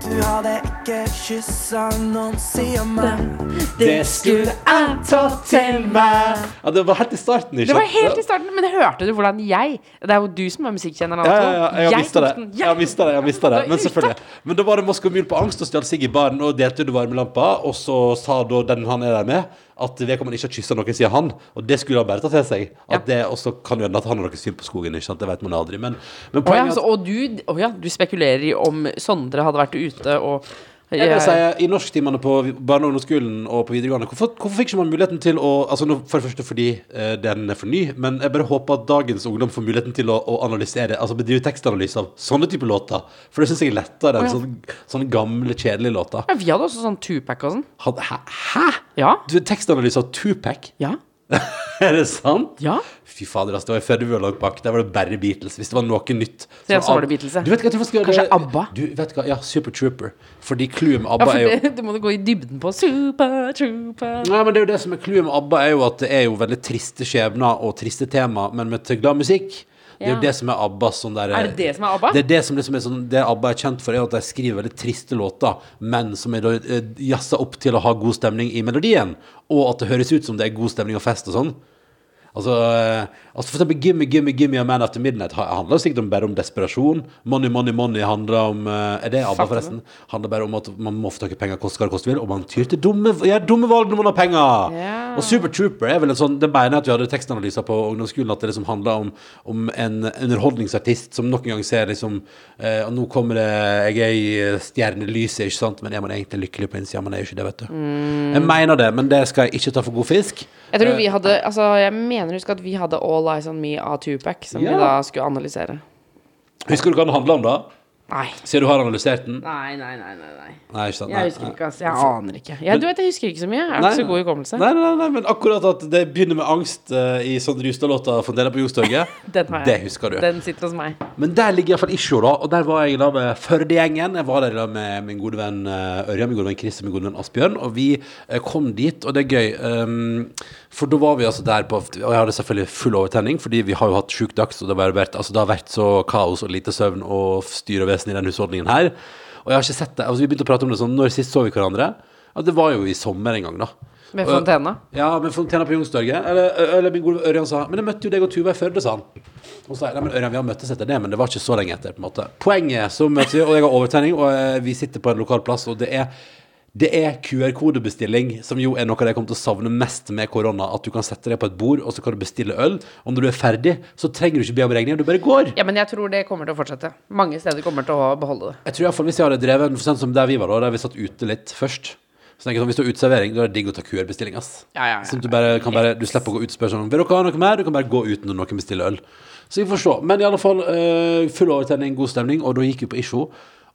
S4: Det skulle jeg ta til meg Ja, det var helt i starten, ikke
S3: Det var
S4: sant?
S3: helt i starten, men det hørte du hvordan jeg Det er jo du som er musikkjenneren.
S4: Ja, ja, ja, jeg har mista det. Jeg har mistet det, jeg har mistet det. Men selvfølgelig. Men da var det Moskva Mule på angst og stjal sigg i baren og delte ut varmelampa, og så sa da den han er der med, at vedkommende ikke har kyssa noen siden han. Og det skulle han bare ta til seg. At det også kan hende at han har noe syn på skogen, ikke sant. Det vet man aldri. Men, men
S3: ja,
S4: poenget
S3: så,
S4: er at
S3: og du, å ja, du spekulerer i om Sondre hadde vært ute og
S4: jeg vil si, I norsktimene på barne- og ungdomsskolen og på videregående, hvorfor, hvorfor fikk ikke man muligheten til å altså For det første fordi eh, den er for ny, men jeg bare håper at dagens ungdom får muligheten til å, å analysere Altså bedrive tekstanalyse av sånne typer låter. For det syns jeg er lettere enn
S3: ja.
S4: sånne, sånne gamle, kjedelige låter.
S3: ja, Vi hadde også sånn Tupac og sånn.
S4: Hæ? Hæ?
S3: Ja.
S4: Du tekstanalyse av Tupac?
S3: Ja. (laughs)
S4: er det sant?
S3: Ja.
S4: Fy fader, ass, det var før du var langt bak. Der var det bare Beatles. Hvis det var noe nytt
S3: Så ja, så var det Beatles, ja.
S4: Du vet hva, jeg skal
S3: Kanskje ABBA?
S4: Du vet hva, Ja, Super Trooper. Fordi clouet med
S3: ja,
S4: ABBA
S3: for
S4: er jo
S3: det (laughs) må jo gå i dybden på. Super Trooper.
S4: Nei, men det er jo det som er clouet med ABBA, er jo at det er jo veldig triste skjebner og triste tema, men med glad musikk. Det er jo det som er ABBA. sånn der
S3: Er det det som er ABBA?
S4: Det er det som liksom er sånn Det ABBA er kjent for, er at de skriver veldig triste låter, men som er eh, jazza opp til å ha god stemning i melodien, og at det høres ut som det er god stemning og fest og sånn. Altså, eh, altså for eksempel Gimme, Gimme, Gimme a Man After Midnight ha- handler sikkert om bare om desperasjon. Money, Money, Money handler om eh, Er det ABBA, forresten? Handler bare om at man må få tak i penger, koste hva det koste vil, og man tyr til dumme, gjør dumme valg når man har penger!
S3: Yeah.
S4: Og Super Trooper er vel en sånn Det mener jeg at vi hadde tekstanalyser på ungdomsskolen, at det liksom handler om, om en underholdningsartist som nok en gang ser liksom eh, Og nå kommer det Jeg er i eh, stjernelyset, ikke sant, men er man egentlig lykkelig på innsida? Man er jo ikke det, vet du. Jeg mener det, men det skal jeg ikke ta for god fisk.
S3: Jeg tror vi hadde Altså, jeg mener husk at vi hadde All Eyes On Me av Tupac, som
S4: Ja.
S3: vi da skulle analysere.
S4: Husker du hva den handla om, da?
S3: Nei.
S4: Siden du har analysert den?
S3: Nei, nei, nei. nei, nei.
S4: Nei, ikke sant?
S3: Jeg husker
S4: nei.
S3: ikke, altså. Jeg aner ikke. Jeg, du vet, jeg husker ikke så mye. Jeg har
S4: Nei,
S3: ikke så
S4: nei.
S3: god hukommelse.
S4: Nei, nei, nei, men akkurat at det begynner med angst eh, i sånn Justad-låta Dela på Youngstorget, (laughs)
S3: Den har jeg.
S4: det husker du.
S3: Den sitter hos meg.
S4: Men der ligger iallfall Isho, da. Og der var jeg da med Førde-gjengen. Jeg var der da med min gode venn eh, Ørjan, min gode venn Chris og min gode venn Asbjørn. Og vi eh, kom dit, og det er gøy. ehm, for da var vi altså der på Og jeg hadde selvfølgelig full overtenning, fordi vi har jo hatt sjuk dags, og det har, vært, altså, det har vært så kaos og lite søvn og styr og vesen i den husholdningen her. Og jeg har ikke sett det. Altså, vi begynte å prate om det sånn Når sist så vi hverandre? Ja, det var jo i sommer en gang, da.
S3: Med Fontena.
S4: ja, med Fontena på Youngstorget. Eller, eller min gode Ørjan sa Men jeg møtte jo deg og Tuva i Førde, sa han. Og så sa nei, men Ørjan, vi har møttes etter det, men det var ikke så lenge etter. på en måte Poenget så møtes vi, og jeg har overtenning, og eh, vi sitter på en lokal plass, og det er det er QR-kodebestilling, som jo er noe av det jeg kommer til å savne mest med korona. At du kan sette deg på et bord, og så kan du bestille øl. Og når du er ferdig, så trenger du ikke be om regning, du bare går.
S3: Ja, men jeg tror det kommer til å fortsette. Mange steder kommer til å beholde det.
S4: Jeg tror i hvert fall Hvis jeg hadde drevet sånn som der vi var, da, der vi satt ute litt først Så tenker jeg sånn, Hvis du har uteservering, da er det digg å ta QR-bestilling. ass
S3: Ja, ja, ja.
S4: Sånn at du, bare, kan bare, du slipper å gå ut og spørre sånn Vil dere ha noe mer? Du kan bare gå ut når noen bestiller øl. Så vi får se. Men i alle fall eh, full overtenning, god stemning, og da gikk vi på Isjo.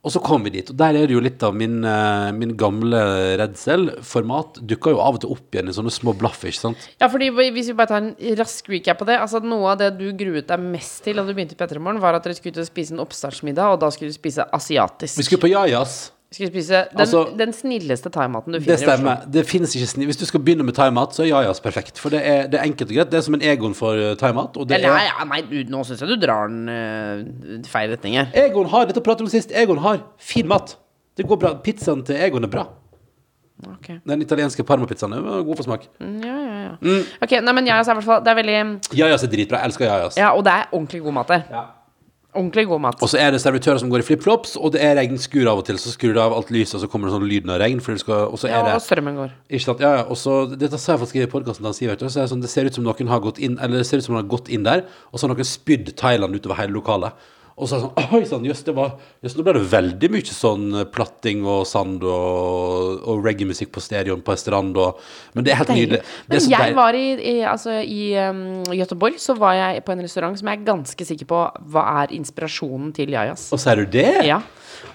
S4: Og så kom vi dit, og der er det jo litt av min, eh, min gamle redsel. Format dukker jo av og til opp igjen i sånne små blaff, ikke sant?
S3: Ja, fordi Hvis vi bare tar en rask recap på det Altså Noe av det du gruet deg mest til da du begynte i P3morgen, var at dere skulle ut og spise en oppstartsmiddag, og da skulle du spise asiatisk.
S4: Vi skulle på Jajas.
S3: Skulle spise den,
S4: Altså,
S3: den snilleste thaimaten du
S4: Det
S3: finner i Oslo.
S4: stemmer. Det finnes ikke snill. Hvis du skal begynne med thaimat, så er Jajas perfekt. For det er, det er enkelt og greit. Det er som en Egon for eh, thaimat. Og det
S3: Eller,
S4: er
S3: nei, nei, nå syns jeg du drar den uh, feil retning her.
S4: Egon har, dette pratet vi om sist, Egon har fin mat. Det går bra. Pizzaen til Egon er bra.
S3: Okay.
S4: Den italienske parmapizzaen er god for smak.
S3: Mm, ja, ja, ja. Ok, nei, men Jajas er i hvert fall, Det er veldig
S4: Jajas er dritbra. Jeg elsker Jajas.
S3: Ja, og det er ordentlig god mat der. Ordentlig god mat.
S4: Og så er det servitører som går i flipflops, og det er regnskur av og til. Så skrur du av alt lyset, og så kommer det sånn lyden av regn. Skal, og så
S3: Ja,
S4: er det
S3: og strømmen går.
S4: Ikke sant? Ja, ja. Og så, dette sa jeg faktisk i podkasten til. Så er det, sånn, det ser ut som noen har gått inn Eller det ser ut som noen har gått inn der, og så har noen spydd Thailand utover hele lokalet. Og så er det sånn Oi sann, jøss, nå ble det veldig mye sånn eh, platting og sand og, og reggae-musikk på stereoen på en strand og Men det er helt nydelig.
S3: Men jeg
S4: deil...
S3: var i, i, altså, i um, Göteborg, så var jeg på en restaurant som jeg er ganske sikker på hva er inspirasjonen til Jajas.
S4: Og sier du det?
S3: Ja.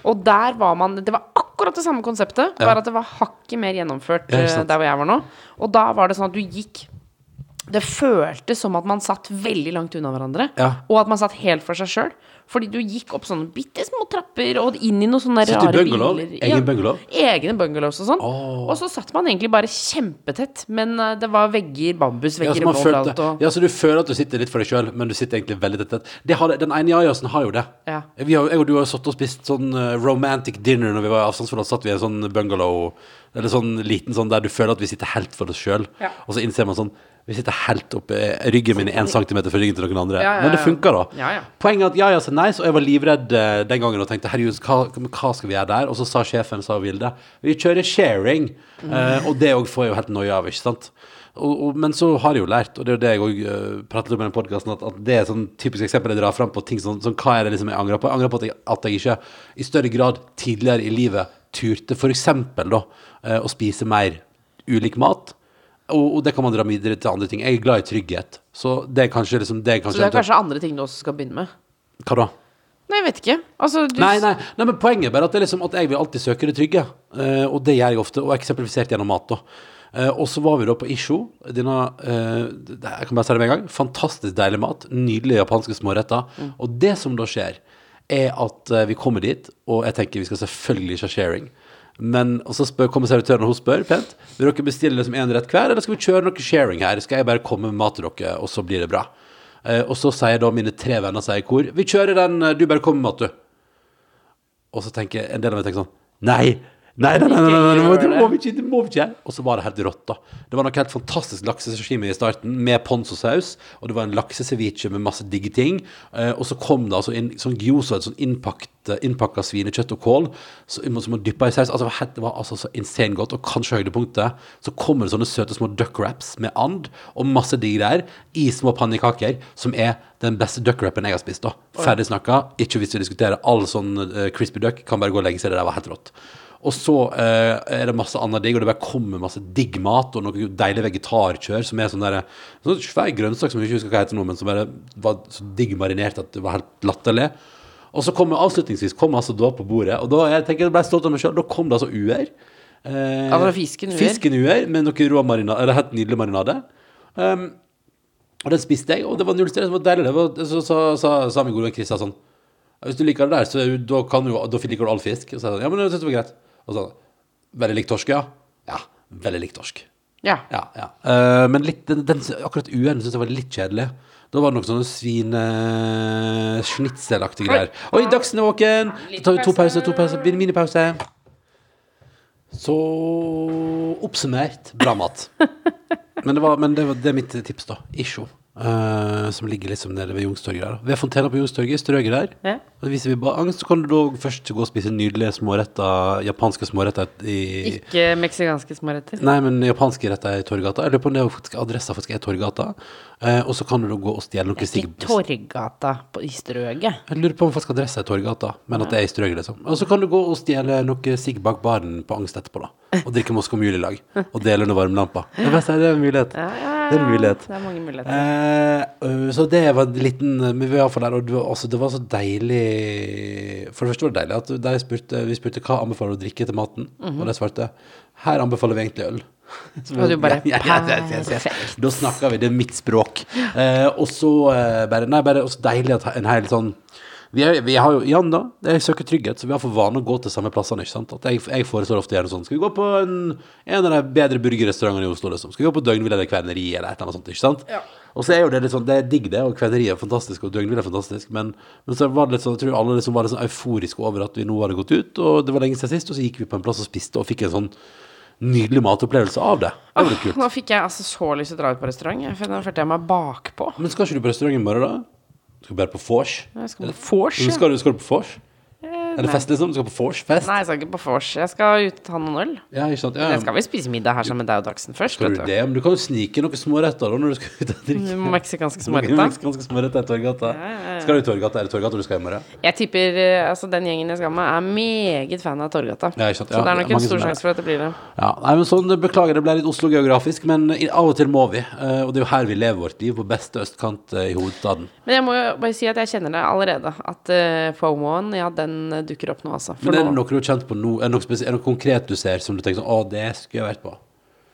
S3: Og der var man Det var akkurat det samme konseptet,
S4: Ja.
S3: bare at det var hakket mer gjennomført
S4: Ja,
S3: eh, der hvor jeg var nå. Og da var det sånn at du gikk Det føltes som at man satt veldig langt unna hverandre,
S4: Ja.
S3: og at man satt helt for seg sjøl. Fordi du gikk opp sånne bitte små trapper og inn i noen sånne rare
S4: bungalow?
S3: biler.
S4: Egen bungalow?
S3: Egne bungalows og sånn.
S4: Oh.
S3: Og så satt man egentlig bare kjempetett, men eh, det var vegger,
S4: Ja,
S3: bambusvegger
S4: ja,
S3: overalt. Og,
S4: ja, så du føler at du sitter litt for deg sjøl, men du sitter egentlig veldig tett har, den ene jajasen har jo det.
S3: Ja.
S4: Vi har, jeg og du har satt og spist sånn eh, romantic dinner når vi var i avstandsforhold. Satt vi i en sånn bungalow, eller sånn liten sånn der du føler at vi sitter helt for oss sjøl.
S3: Ja.
S4: Og så innser man sånn Vi sitter helt oppe Ryggen min er én centimeter fra ryggen til noen andre.
S3: Ja, ja,
S4: Men det funker, da.
S3: Ja, ja.
S4: Poenget er at ja, ja, så nice, og jeg var livredd eh, den gangen og tenkte herregud, hva, hva skal vi gjøre der? Og så sa sjefen, sa Vilde, vi kjører sharing.
S3: Mm.
S4: Eh, og det òg får jeg jo helt noia av, ikke sant? Og, og, men så har jeg jo lært, og det er jo det jeg òg uh, prater om i den podkasten, at, at det er sånn typisk eksempel jeg drar fram på ting som, som hva er det liksom jeg angrer på? Jeg angrer på at jeg, at jeg ikke i større grad tidligere i livet turte f.eks. da eh, å spise mer ulik mat. Og, og det kan man dra videre til andre ting. Jeg er glad i trygghet. Så det er kanskje liksom det er
S3: så det er kanskje andre ting du også skal begynne med.
S4: Hva da?
S3: Nei, jeg vet ikke. Altså, du
S4: Nei, nei, nei, men poenget er bare at, det er liksom at jeg vil alltid søke det trygge. Eh, og det gjør jeg ofte, og eksemplifisert gjennom mat. da. Eh, og så var vi da på Isho. Denne, jeg kan bare si det med en gang. Fantastisk deilig mat. Nydelige japanske småretter. Og det som da skjer, er at vi kommer dit, og jeg tenker vi skal selvfølgelig ikke ha sharing. Men, og så spør, kommer servitøren og hun spør pent Vil dere bestille liksom en rett hver, eller skal vi kjøre noe sharing her? Skal jeg bare komme med mat til dere, og så blir det bra? Eh, og så sier da mine tre venner sier i kor Vi kjører den, eh, du bare kommer med mat, du. Og så tenker en del av meg tenker sånn Nei, nei, nei, nei, nei, nei, nei, det må vi ikke, det må vi ikke. Og så var det helt rått, da. Det var noe helt fantastisk laksesashimi i starten, med ponzo-saus. Og det var en lakseseviche med masse digge ting. Eh, og så kom det altså inn sånn gyoza, et sånn innpakka svinekjøtt og kål, så, som man dyppa i saus. Altså, det var altså så insane godt. Og kanskje høydepunktet, så kommer det sånne søte små duck wraps med and og masse digg der, i små pannekaker, som er den beste duck wrapen jeg har spist. da Ferdig snakka. Ikke hvis vi diskuterer all sånn eh, crispy duck, kan bare gå og legge seg. Det der var helt rått. Og så eh, er det masse annet digg, og det bare kommer masse digg mat og noe deilig vegetarkjør som er sånn der sånn svær grønnsak som jeg ikke husker hva heter nå, men som bare var så digg marinert at det var helt latterlig. Og så kom avslutningsvis kom altså da på bordet, og da jeg tenker jeg ble stolt av meg sjøl. Da kom det altså uer. Eh,
S3: Altså fisken uer?
S4: Fisken uer med noe rå marinade, eller helt nydelig marinade. Um, og den spiste jeg, og det var null stress. Det var deilig. Det var, så sa, min gode venn Chris sånn Hvis du liker det der, så da, kan du, da liker du all fisk. Og så sa jeg sånn, ja, men jeg syns det var greit. Og sånn Veldig lik torsk, ja? Ja, veldig lik torsk.
S3: Ja.
S4: Ja, ja. Uh, men litt, den, den, akkurat uen syns jeg var litt kjedelig. Da var det noen sånne svinesnitselaktige greier. Oi, Dagsen er våken! Da tar vi to pauser, to pauser, minipause. Så oppsummert bra mat. (laughs) Men det, var, men det, var, det er mitt tips, da. Isjo. Eh, som ligger liksom nede ved Youngstorget der. Ved fontena på Youngstorget, strøket der.
S3: Ja.
S4: Og viser vi bare angst, så kan du da først gå og spise nydelige småretter, japanske småretter i
S3: Ikke meksikanske småretter.
S4: Nei, men japanske retter i Torgata. Jeg lurer på om det er faktisk adressa faktisk er Torgata. Eh, og så kan du da gå og stjele noe
S3: Ikke
S4: sigg...
S3: Torggata på, i Strøget.
S4: Jeg lurer på om faktisk adressa er Torgata, men at det er i Strøget, liksom. Og så kan du gå og stjele noe sigg bak baren på Angst etterpå, da. Og drikke Moskva Mule i lag. Og dele under varmelampa. Det er best, det er en mulighet. Det er en mulighet.
S3: Det er mange muligheter.
S4: Eh, øh, så det var en liten Men vi var iallfall der, og det var, altså, det var så deilig For det første var det deilig at de spurte, vi spurte hva anbefaler du å drikke til maten, og de svarte her anbefaler vi egentlig øl. (laughs) Så
S3: Og du bare,
S4: ja, ja, ja, ja, ja, ja. Da snakker vi, det er mitt språk. Eh, og så eh, bare Nei, bare også deilig at en hel sånn vi, er, vi har jo Jan, da, jeg søker trygghet, så vi har for vane å gå til samme plassene. ikke sant? At jeg, jeg foreslår ofte gjerne sånn Skal vi gå på en, en av de bedre burgerrestaurantene i Oslo? liksom? Skal vi gå på Døgnhvile eller Kverneri eller et eller annet sånt? ikke sant? Og så er jo det litt sånn, det er digg det, og kverneriet er fantastisk, og døgnhvile er fantastisk, men, men så var det litt sånn, jeg tror alle liksom var litt sånn euforiske over at vi nå hadde gått ut, og det var lenge siden sist, og så gikk vi på en plass og spiste, og fikk en sånn nydelig matopplevelse av det. Det var litt kult.
S3: Nå fikk jeg altså så lyst til å dra ut på restaurant. Følte- Nå følte jeg meg bakpå.
S4: Men skal ikke du på restaurant i morgen, da? Skal du bare på vors?
S3: Skal på vors, ja.
S4: Skal du, skal du på vors? Er det fest, liksom? Du skal på vors-fest?
S3: Nei, jeg skal ikke på vors. Jeg skal ut ta noen øl.
S4: Ja, ikke sant? Ja,
S3: Jeg skal vel spise middag her sammen med deg og Dagsen først.
S4: Skal du det? Men du kan jo snike noen småretter da når du skal ut og drikke.
S3: Meksikanske
S4: Noen
S3: småretter.
S4: meksikanske småretter i Torgata. Skal du i Torgata? Er det Torgata du skal i morgen?
S3: Jeg tipper eh, altså den gjengen jeg skal med, er meget fan av Torgata.
S4: Ja, ikke sant?
S3: Så det er nok en stor sjanse for at det blir det.
S4: Ja, nei, men sånn, Beklager, det ble litt Oslo-geografisk, men av og til må vi. eh, Og det er jo her vi lever vårt liv, på beste østkant eh, i hovedstaden.
S3: Men jeg må jo bare si at jeg kjenner det allerede. At uh, FOMO-en, ja, den dukker opp nå, altså.
S4: Men er det noe du har kjent på nå? Er det noe, er det noe konkret du ser som du tenker sånn Å, det skulle jeg vært på?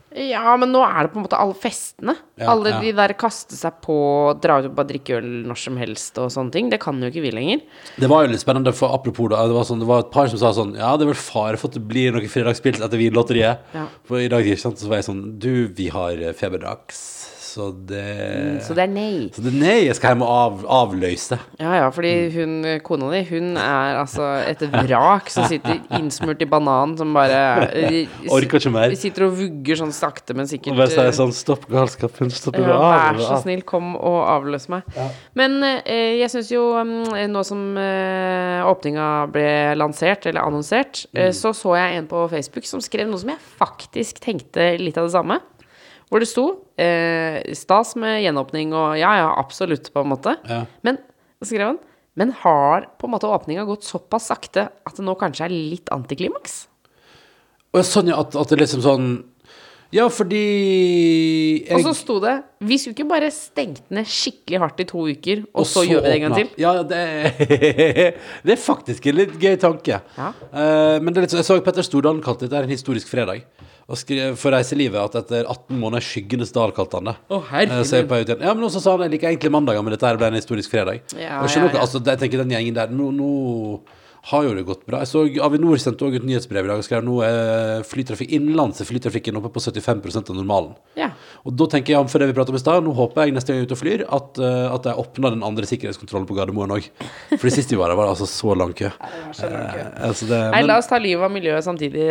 S3: ja, men nå er det på en måte alle festene.
S4: Ja,
S3: alle
S4: ja.
S3: de der kaste seg på, dra ut og bare drikke øl når som helst og sånne ting. Det kan jo ikke vi lenger.
S4: Det var jo litt spennende, for apropos da, det var, sånn, det var et par som sa sånn Ja, det er vel fare for at det blir noe fredagspils etter Vinlotteriet.
S3: Ja.
S4: For i dag ikke sant, så var jeg sånn Du, vi har feberdags, så det
S3: Så det er nei.
S4: Så det er nei, jeg skal hjem og av, avløse.
S3: Ja, ja, fordi hun, kona di, hun er altså et vrak som sitter innsmurt i banan som bare (laughs) eh,
S4: Orker ikke mer.
S3: Sitter og vugger sånn sakte, men sikkert
S4: Og bare sier
S3: eh,
S4: sånn Stopp galskapen, stopp
S3: ja, vær så snill, kom og avløs meg. Men eh, jeg syns jo, mm, nå som eh, åpninga ble lansert, eller annonsert, eh, så så jeg en på Facebook som skrev noe som jeg faktisk tenkte litt av det samme. Hvor det sto eh, stas med gjenåpning og ja, ja, absolutt, på en måte.
S4: Ja.
S3: Men så skrev han Men har på en måte åpninga gått såpass sakte at det nå kanskje er litt antiklimaks?
S4: Og sånn, ja, at, at det liksom sånn Ja, fordi jeg,
S3: Og så sto det Vi skulle ikke bare stengt ned skikkelig hardt i to uker, og, så, gjør vi det en gang til.
S4: Ja, det er, (laughs) det er faktisk en litt gøy tanke.
S3: Ja.
S4: Uh, men det er litt, så- jeg så Petter Stordalen kalte dette en historisk fredag. Og skrev for reiselivet at etter 18 måneder skyggenes dal, kalte han det.
S3: Å, herregud.
S4: Eh, så jeg på ut igjen. Ja, men også sa han jeg liker egentlig mandager, men dette her ble en historisk fredag.
S3: Ja,
S4: og
S3: ja,
S4: ikke, altså, jeg tenker den gjengen der, nå, nå har jo det gått bra. Jeg så Avinor sendte også ut nyhetsbrev i dag og skrev nå er flytrafikk innenlands er flytrafikken oppe på 75% av normalen.
S3: Ja.
S4: Og da tenker jeg, for det vi pratet om i stad, nå håper jeg neste gang jeg er ute og flyr, at, eh, at jeg åpner den andre sikkerhetskontrollen på Gardermoen òg. For det siste vi var der, var det altså (laughs) så lang kø. Eh, altså det,
S3: Nei,
S4: men-
S3: la oss ta livet av miljøet samtidig.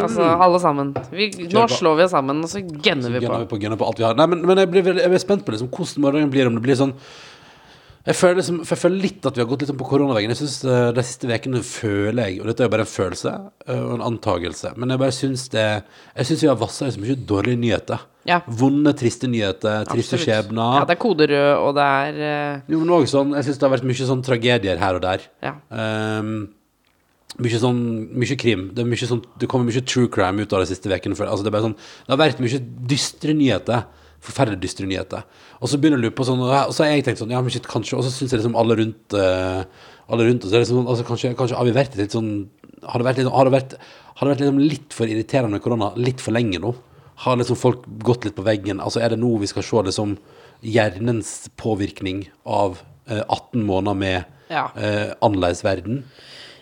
S3: Altså, alle sammen. Vi, nå slår vi oss sammen, og så gønner vi
S4: Gunner
S3: på.
S4: vi på, gunner på alt vi har. Nei, men, men jeg, blir, jeg blir, spent på liksom, hvordan morgenen blir. Om det blir sånn jeg føler, liksom, jeg føler litt at vi har gått litt sånn på koronaveggen. Jeg synes eh, De siste ukene føler jeg Og dette er jo bare en følelse eh, og en antagelse. Men jeg bare syns det Jeg syns vi har vassa i så mye dårlige nyheter.
S3: Ja.
S4: Vonde, triste nyheter, triste skjebner.
S3: Ja, det er koderød, og det er uh...
S4: Jo, men også sånn, jeg syns det har vært mye sånn tragedier her og der.
S3: Ja.
S4: Um, mye sånn, mye krim. Det, er mye sånn, det kommer mye true crime ut av de siste ukene. Altså, det, sånn, det har vært mye dystre nyheter. Forferdelig dystre nyheter. Og så begynner du på sånn, og så har jeg tenkt sånn, ja, men shit, kanskje, og så syns jeg liksom alle rundt, uh, alle rundt oss. Liksom, sånn, altså, kanskje, kanskje har vi vært litt sånn Har det vært, litt, har det vært, har det vært liksom litt for irriterende med korona litt for lenge nå? Har liksom folk gått litt på veggen? Altså Er det nå vi skal se liksom hjernens påvirkning av uh, 18 måneder med
S3: Ja.
S4: uh, annerledes verden?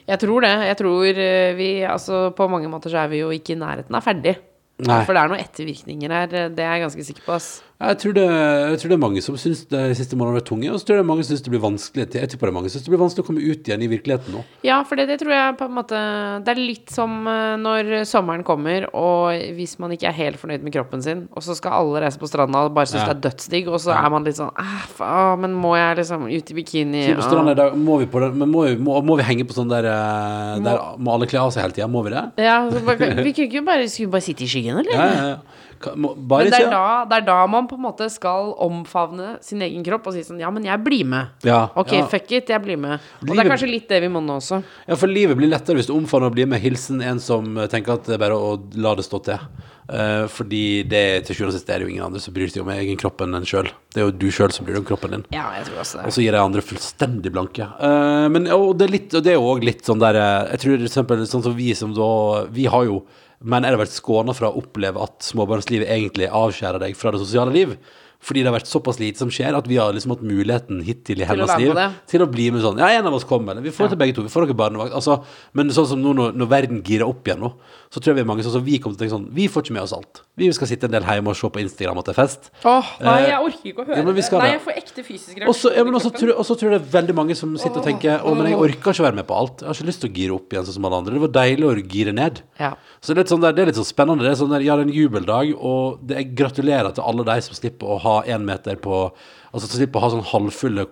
S3: Jeg tror det. Jeg tror eh, vi Altså, på mange måter så er vi jo ikke i nærheten av ferdig.
S4: Nei.
S3: For det er noen ettervirkninger her, eh, det er jeg ganske sikker på, ass.
S4: Jeg tror, det, jeg tror det er mange som syns de siste månedene har vært tunge, og så tror jeg det er mange som syns det blir vanskelig Jeg tipper det er mange som syns det blir vanskelig å komme ut igjen i virkeligheten nå.
S3: Ja, for det, det tror jeg på en måte Det er litt som eh, når sommeren kommer, og hvis man ikke er helt fornøyd med kroppen sin, og så skal alle reise på stranda og bare synes
S4: Ja.
S3: det er dødsdigg, og så er man litt sånn ah, faen, men må jeg liksom ut i bikini?
S4: Så på stranda i dag, må vi på den, men må, må, må vi henge på sånn der eh, Der må alle kle av seg hele tida? Må vi det?
S3: Ja, vi kunne ikke bare, skulle bare sitte i skyggen, eller?
S4: Ja, ja, ja. Bare
S3: Men det er, da, det er da man på en måte skal omfavne sin egen kropp og si sånn Ja, men jeg blir med.
S4: Ja,
S3: Ok,
S4: ja.
S3: fuck it, jeg blir med. Og det er kanskje litt det vi må nå også.
S4: Ja, for livet blir lettere hvis du omfavner og blir med. Hilsen en som eh, tenker at det er bare å la det stå til. Uh, fordi det til sjuende og sist er det jo ingen andre som bryr seg om egen kropp enn en sjøl. Det er jo du sjøl som bryr deg om kroppen din.
S3: Ja, jeg tror også det.
S4: Og så gir de andre fullstendig blanke. Uh, men og det, er litt, og det er jo òg litt sånn der Jeg tror for eksempel sånn som vi som da Vi har jo Men er det vært skåna fra å oppleve at småbarnslivet egentlig avskjærer deg fra det sosiale liv? Fordi det har vært såpass lite som skjer, at vi har liksom hatt muligheten hittil i hennes liv til å bli med sånn Ja, en av oss kommer, eller vi får til begge to. Vi får dere barnevakt. Altså, men sånn som nå når, når verden girer opp igjen nå, så tror jeg vi er mange sånn som vi kommer til å tenke sånn Vi får ikke med oss alt. Vi skal sitte en del hjemme og se på Instagram at det er fest.
S3: Åh, nei,
S4: Eh,
S3: jeg orker ikke å høre
S4: ja,
S3: det. Nei, jeg får ekte fysisk
S4: reaksjoner. ja, tror, og så tror jeg det er veldig mange som sitter og tenker Å, men jeg orker ikke å være med på alt. Jeg har ikke lyst til å gire opp igjen sånn som alle andre. Det var deilig å gire ned.
S3: Ja.
S4: Så det er litt sånn der, det er litt sånn spennende. Det er sånn der, ja, det er en jubeldag, og det, jeg gratulerer til alle de som slipper å ha én meter på Altså som slipper å ha sånn halvfulle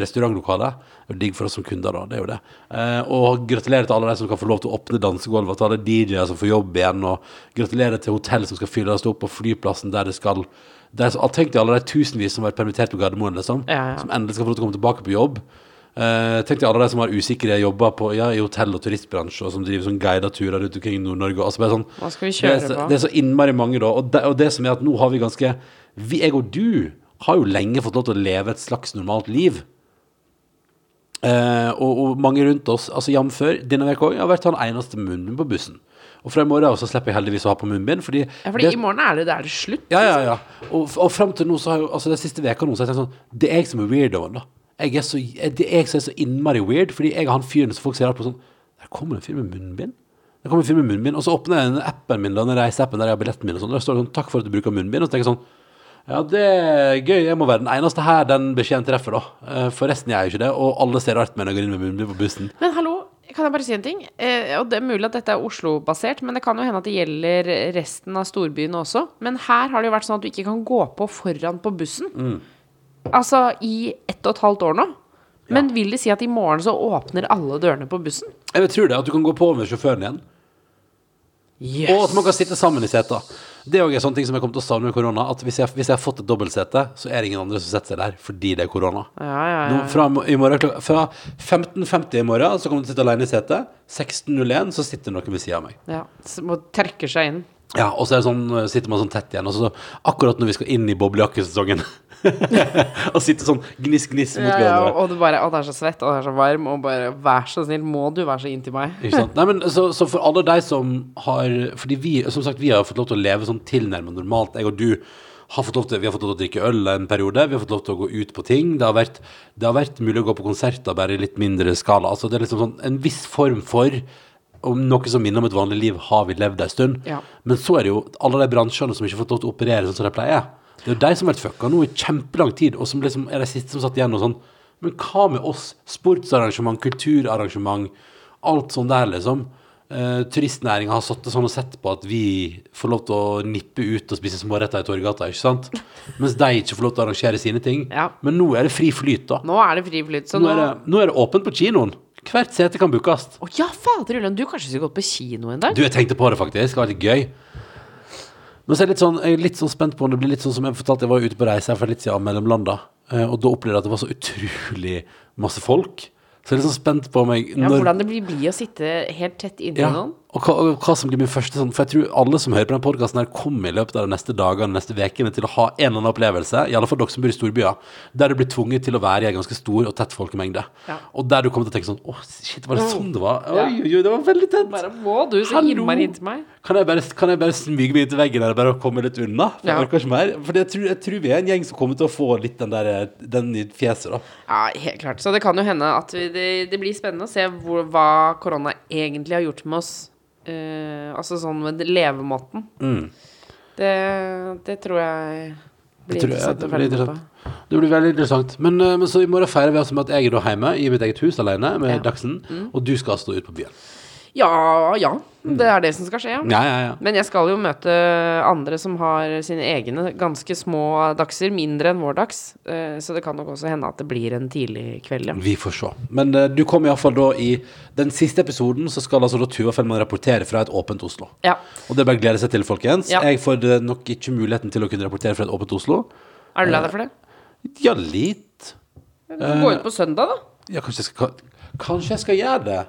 S4: restaurantlokaler. Det er jo digg for oss som kunder, da. Det er jo det. Eh, og gratulerer til alle de som kan få lov til å åpne dansegulvet, til alle DJ-er som får jobb igjen, og gratulerer til hotell som skal fylles opp, og flyplassen der det skal det er så, Tenk deg alle de tusenvis som har vært permittert på Gardermoen, liksom,
S3: Ja, ja.
S4: som endelig skal få lov til å komme tilbake på jobb. Eh, tenk deg alle de som har usikre jobber på, ja, i hotell- og turistbransje, og som driver sånn guida turer rundt omkring i Nord-Norge. Altså sånn,
S3: Hva skal vi
S4: det, det er så innmari mange, da. Og det, og det som er at nå har vi ganske vi, Jeg og du har jo lenge fått lov til å leve et slags normalt liv. Eh, og, og mange rundt oss, altså jf. denne uka, òg, har vært han eneste med munnbind på bussen. Og fra i morgen av så slipper jeg heldigvis å ha på munnbind, fordi
S3: Ja, fordi
S4: det-
S3: i morgen er det, det er det slutt.
S4: ja, ja, ja. Og, og frem til nå, så har jo Altså, den siste veka nå, så har jeg tenkt sånn Det er jeg som er weirdoen, da. Jeg er så, det er jeg som er så innmari weird, fordi jeg er han fyren som folk ser rart på sånn Der kommer en fyr med munnbind. Der kommer en fyr med munnbind. Og så åpner jeg den appen min, da, den reiseappen der jeg har billetten min, og sånn. Der står det sånn Takk for at du bruker munnbind. Og så tenker jeg sånn Ja, det er gøy. Jeg må være den eneste her den beskjeden treffer, da. Eh, For resten jeg jo ikke det. Og alle ser rart med når jeg går inn med munnbind på bussen.
S3: Men hallo, kan jeg bare si en ting? Eh, og det er mulig at dette er Oslo-basert, men det kan jo hende at det gjelder resten av storbyene også. Men her har det jo vært sånn at du ikke kan gå på foran på bussen.
S4: Mm.
S3: Altså i ett og et halvt år nå. Men vil det si at i morgen så åpner alle dørene på bussen?
S4: Jeg vil tro det, at du kan gå på med sjåføren igjen. Og at man kan sitte sammen i seta. Det er også en sånn ting som jeg kommer til å savne med korona. At hvis jeg, hvis jeg har fått et dobbeltsete, så er det ingen andre som setter seg der fordi det er korona.
S3: Ja, ja, ja.
S4: fra, morgen, fra 15.50 i morgen så kommer du til å sitte alene i setet. 16.01 så sitter noen ved siden av meg.
S3: ja. Så må trekker seg inn.
S4: Ja, og så er sånn, sitter man sånn tett igjen. Og så akkurat når vi skal inn i boblejakkesesongen (laughs) (laughs) Og sitte sånn gniss-gniss mot
S3: Ja, ja,
S4: hverandre.
S3: og du bare Å, det er så svett, og det er så varm, og bare Vær så snill, må du være så inntil meg?
S4: Ikke sant? Nei, men så, så for alle de som har Fordi vi, som sagt, vi har fått lov til å leve sånn tilnærmet normalt. Jeg og du har fått lov til, vi har fått lov til å drikke øl en periode. Vi har fått lov til å gå ut på ting. Det har vært, det har vært mulig å gå på konserter, bare i litt mindre skala. Altså det er liksom sånn en viss form for om noe som minner om et vanlig liv, har vi levd en stund.
S3: Ja.
S4: Men så er det jo alle de bransjene som ikke har fått lov til å operere sånn som de pleier. Det er jo de som har vært fucka nå i kjempelang tid, og som liksom er de siste som satt igjen og sånn Men hva med oss? Sportsarrangement, kulturarrangement, alt sånn der, liksom. Uh, Turistnæringa har sittet sånn og sett på at vi får lov til å nippe ut og spise småretter i Torgata, ikke sant? Mens de ikke får lov til å arrangere sine ting.
S3: Ja.
S4: Men nå er det fri flyt, da.
S3: Nå er det fri flyt, så
S4: Nå
S3: nå
S4: er det, nå er det åpent på kinoen. Hvert sete kan bookes.
S3: Å ja, fader Ulland, du kanskje skulle gått på kino en dag?
S4: Du, jeg tenkte på det faktisk. Det har vært gøy. Men så er jeg litt sånn, jeg er litt sånn spent på om det blir litt sånn som jeg fortalte, jeg var ute på reise her for litt siden mellom landa, eh, og da opplevde jeg at det var så utrolig masse folk. Så jeg er litt sånn spent på om jeg
S3: Ja, hvordan det blir, blir å sitte helt tett inntil
S4: ja,
S3: noen?
S4: Og hva, og hva som blir min første sånn For jeg tror alle som hører på den podkasten, kommer i løpet av de neste dagene neste ukene til å ha en eller annen opplevelse, i alle fall dere som bor i storbyer, der du blir tvunget til å være i en ganske stor og tett folkemengde.
S3: Ja.
S4: Og der du kommer til å tenke sånn Å, shit, var det sånn det var? Oi, oi, oi, det var veldig tett.
S3: Bare må du så innmari inntil meg.
S4: Kan jeg bare, kan jeg bare smyge meg inntil veggen her og bare komme litt unna? For
S3: Ja.
S4: jeg orker ikke mer. For jeg tror, jeg tror vi er en gjeng som kommer til å få litt den der Den i fjeset, da.
S3: Ja, helt klart. Så det kan jo hende at vi, det, det blir spennende å se hvor, hva korona egentlig har gjort med oss. Eh, altså sånn med levemåten.
S4: Mm.
S3: Det, det tror jeg blir
S4: tror jeg-
S3: interessant
S4: det
S3: å
S4: blir
S3: følge med på.
S4: Det blir veldig interessant. Men, eh, men så i morgen feirer vi altså med at jeg er da hjemme i mitt eget hus alene med
S3: Ja.
S4: Dagsen, og du skal stå ut på byen.
S3: Ja, ja. Det er det som skal skje, ja.
S4: Ja, ja, ja.
S3: Men jeg skal jo møte andre som har sine egne ganske små dagser, mindre enn vår dags. Eh, Så det kan nok også hende at det blir en tidlig kveld, ja.
S4: Vi får se. Men eh, du kommer iallfall da i den siste episoden, så skal altså da Tuva Fellmann rapportere fra et åpent Oslo.
S3: Ja.
S4: Og det er bare å glede seg til, folkens.
S3: Ja.
S4: Jeg får eh, nok ikke muligheten til å kunne rapportere fra et åpent Oslo.
S3: Er du lei deg for det?
S4: Ja, litt.
S3: Du Gå ut på søndag, da.
S4: Ja, kanskje jeg skal, kanskje jeg skal gjøre det.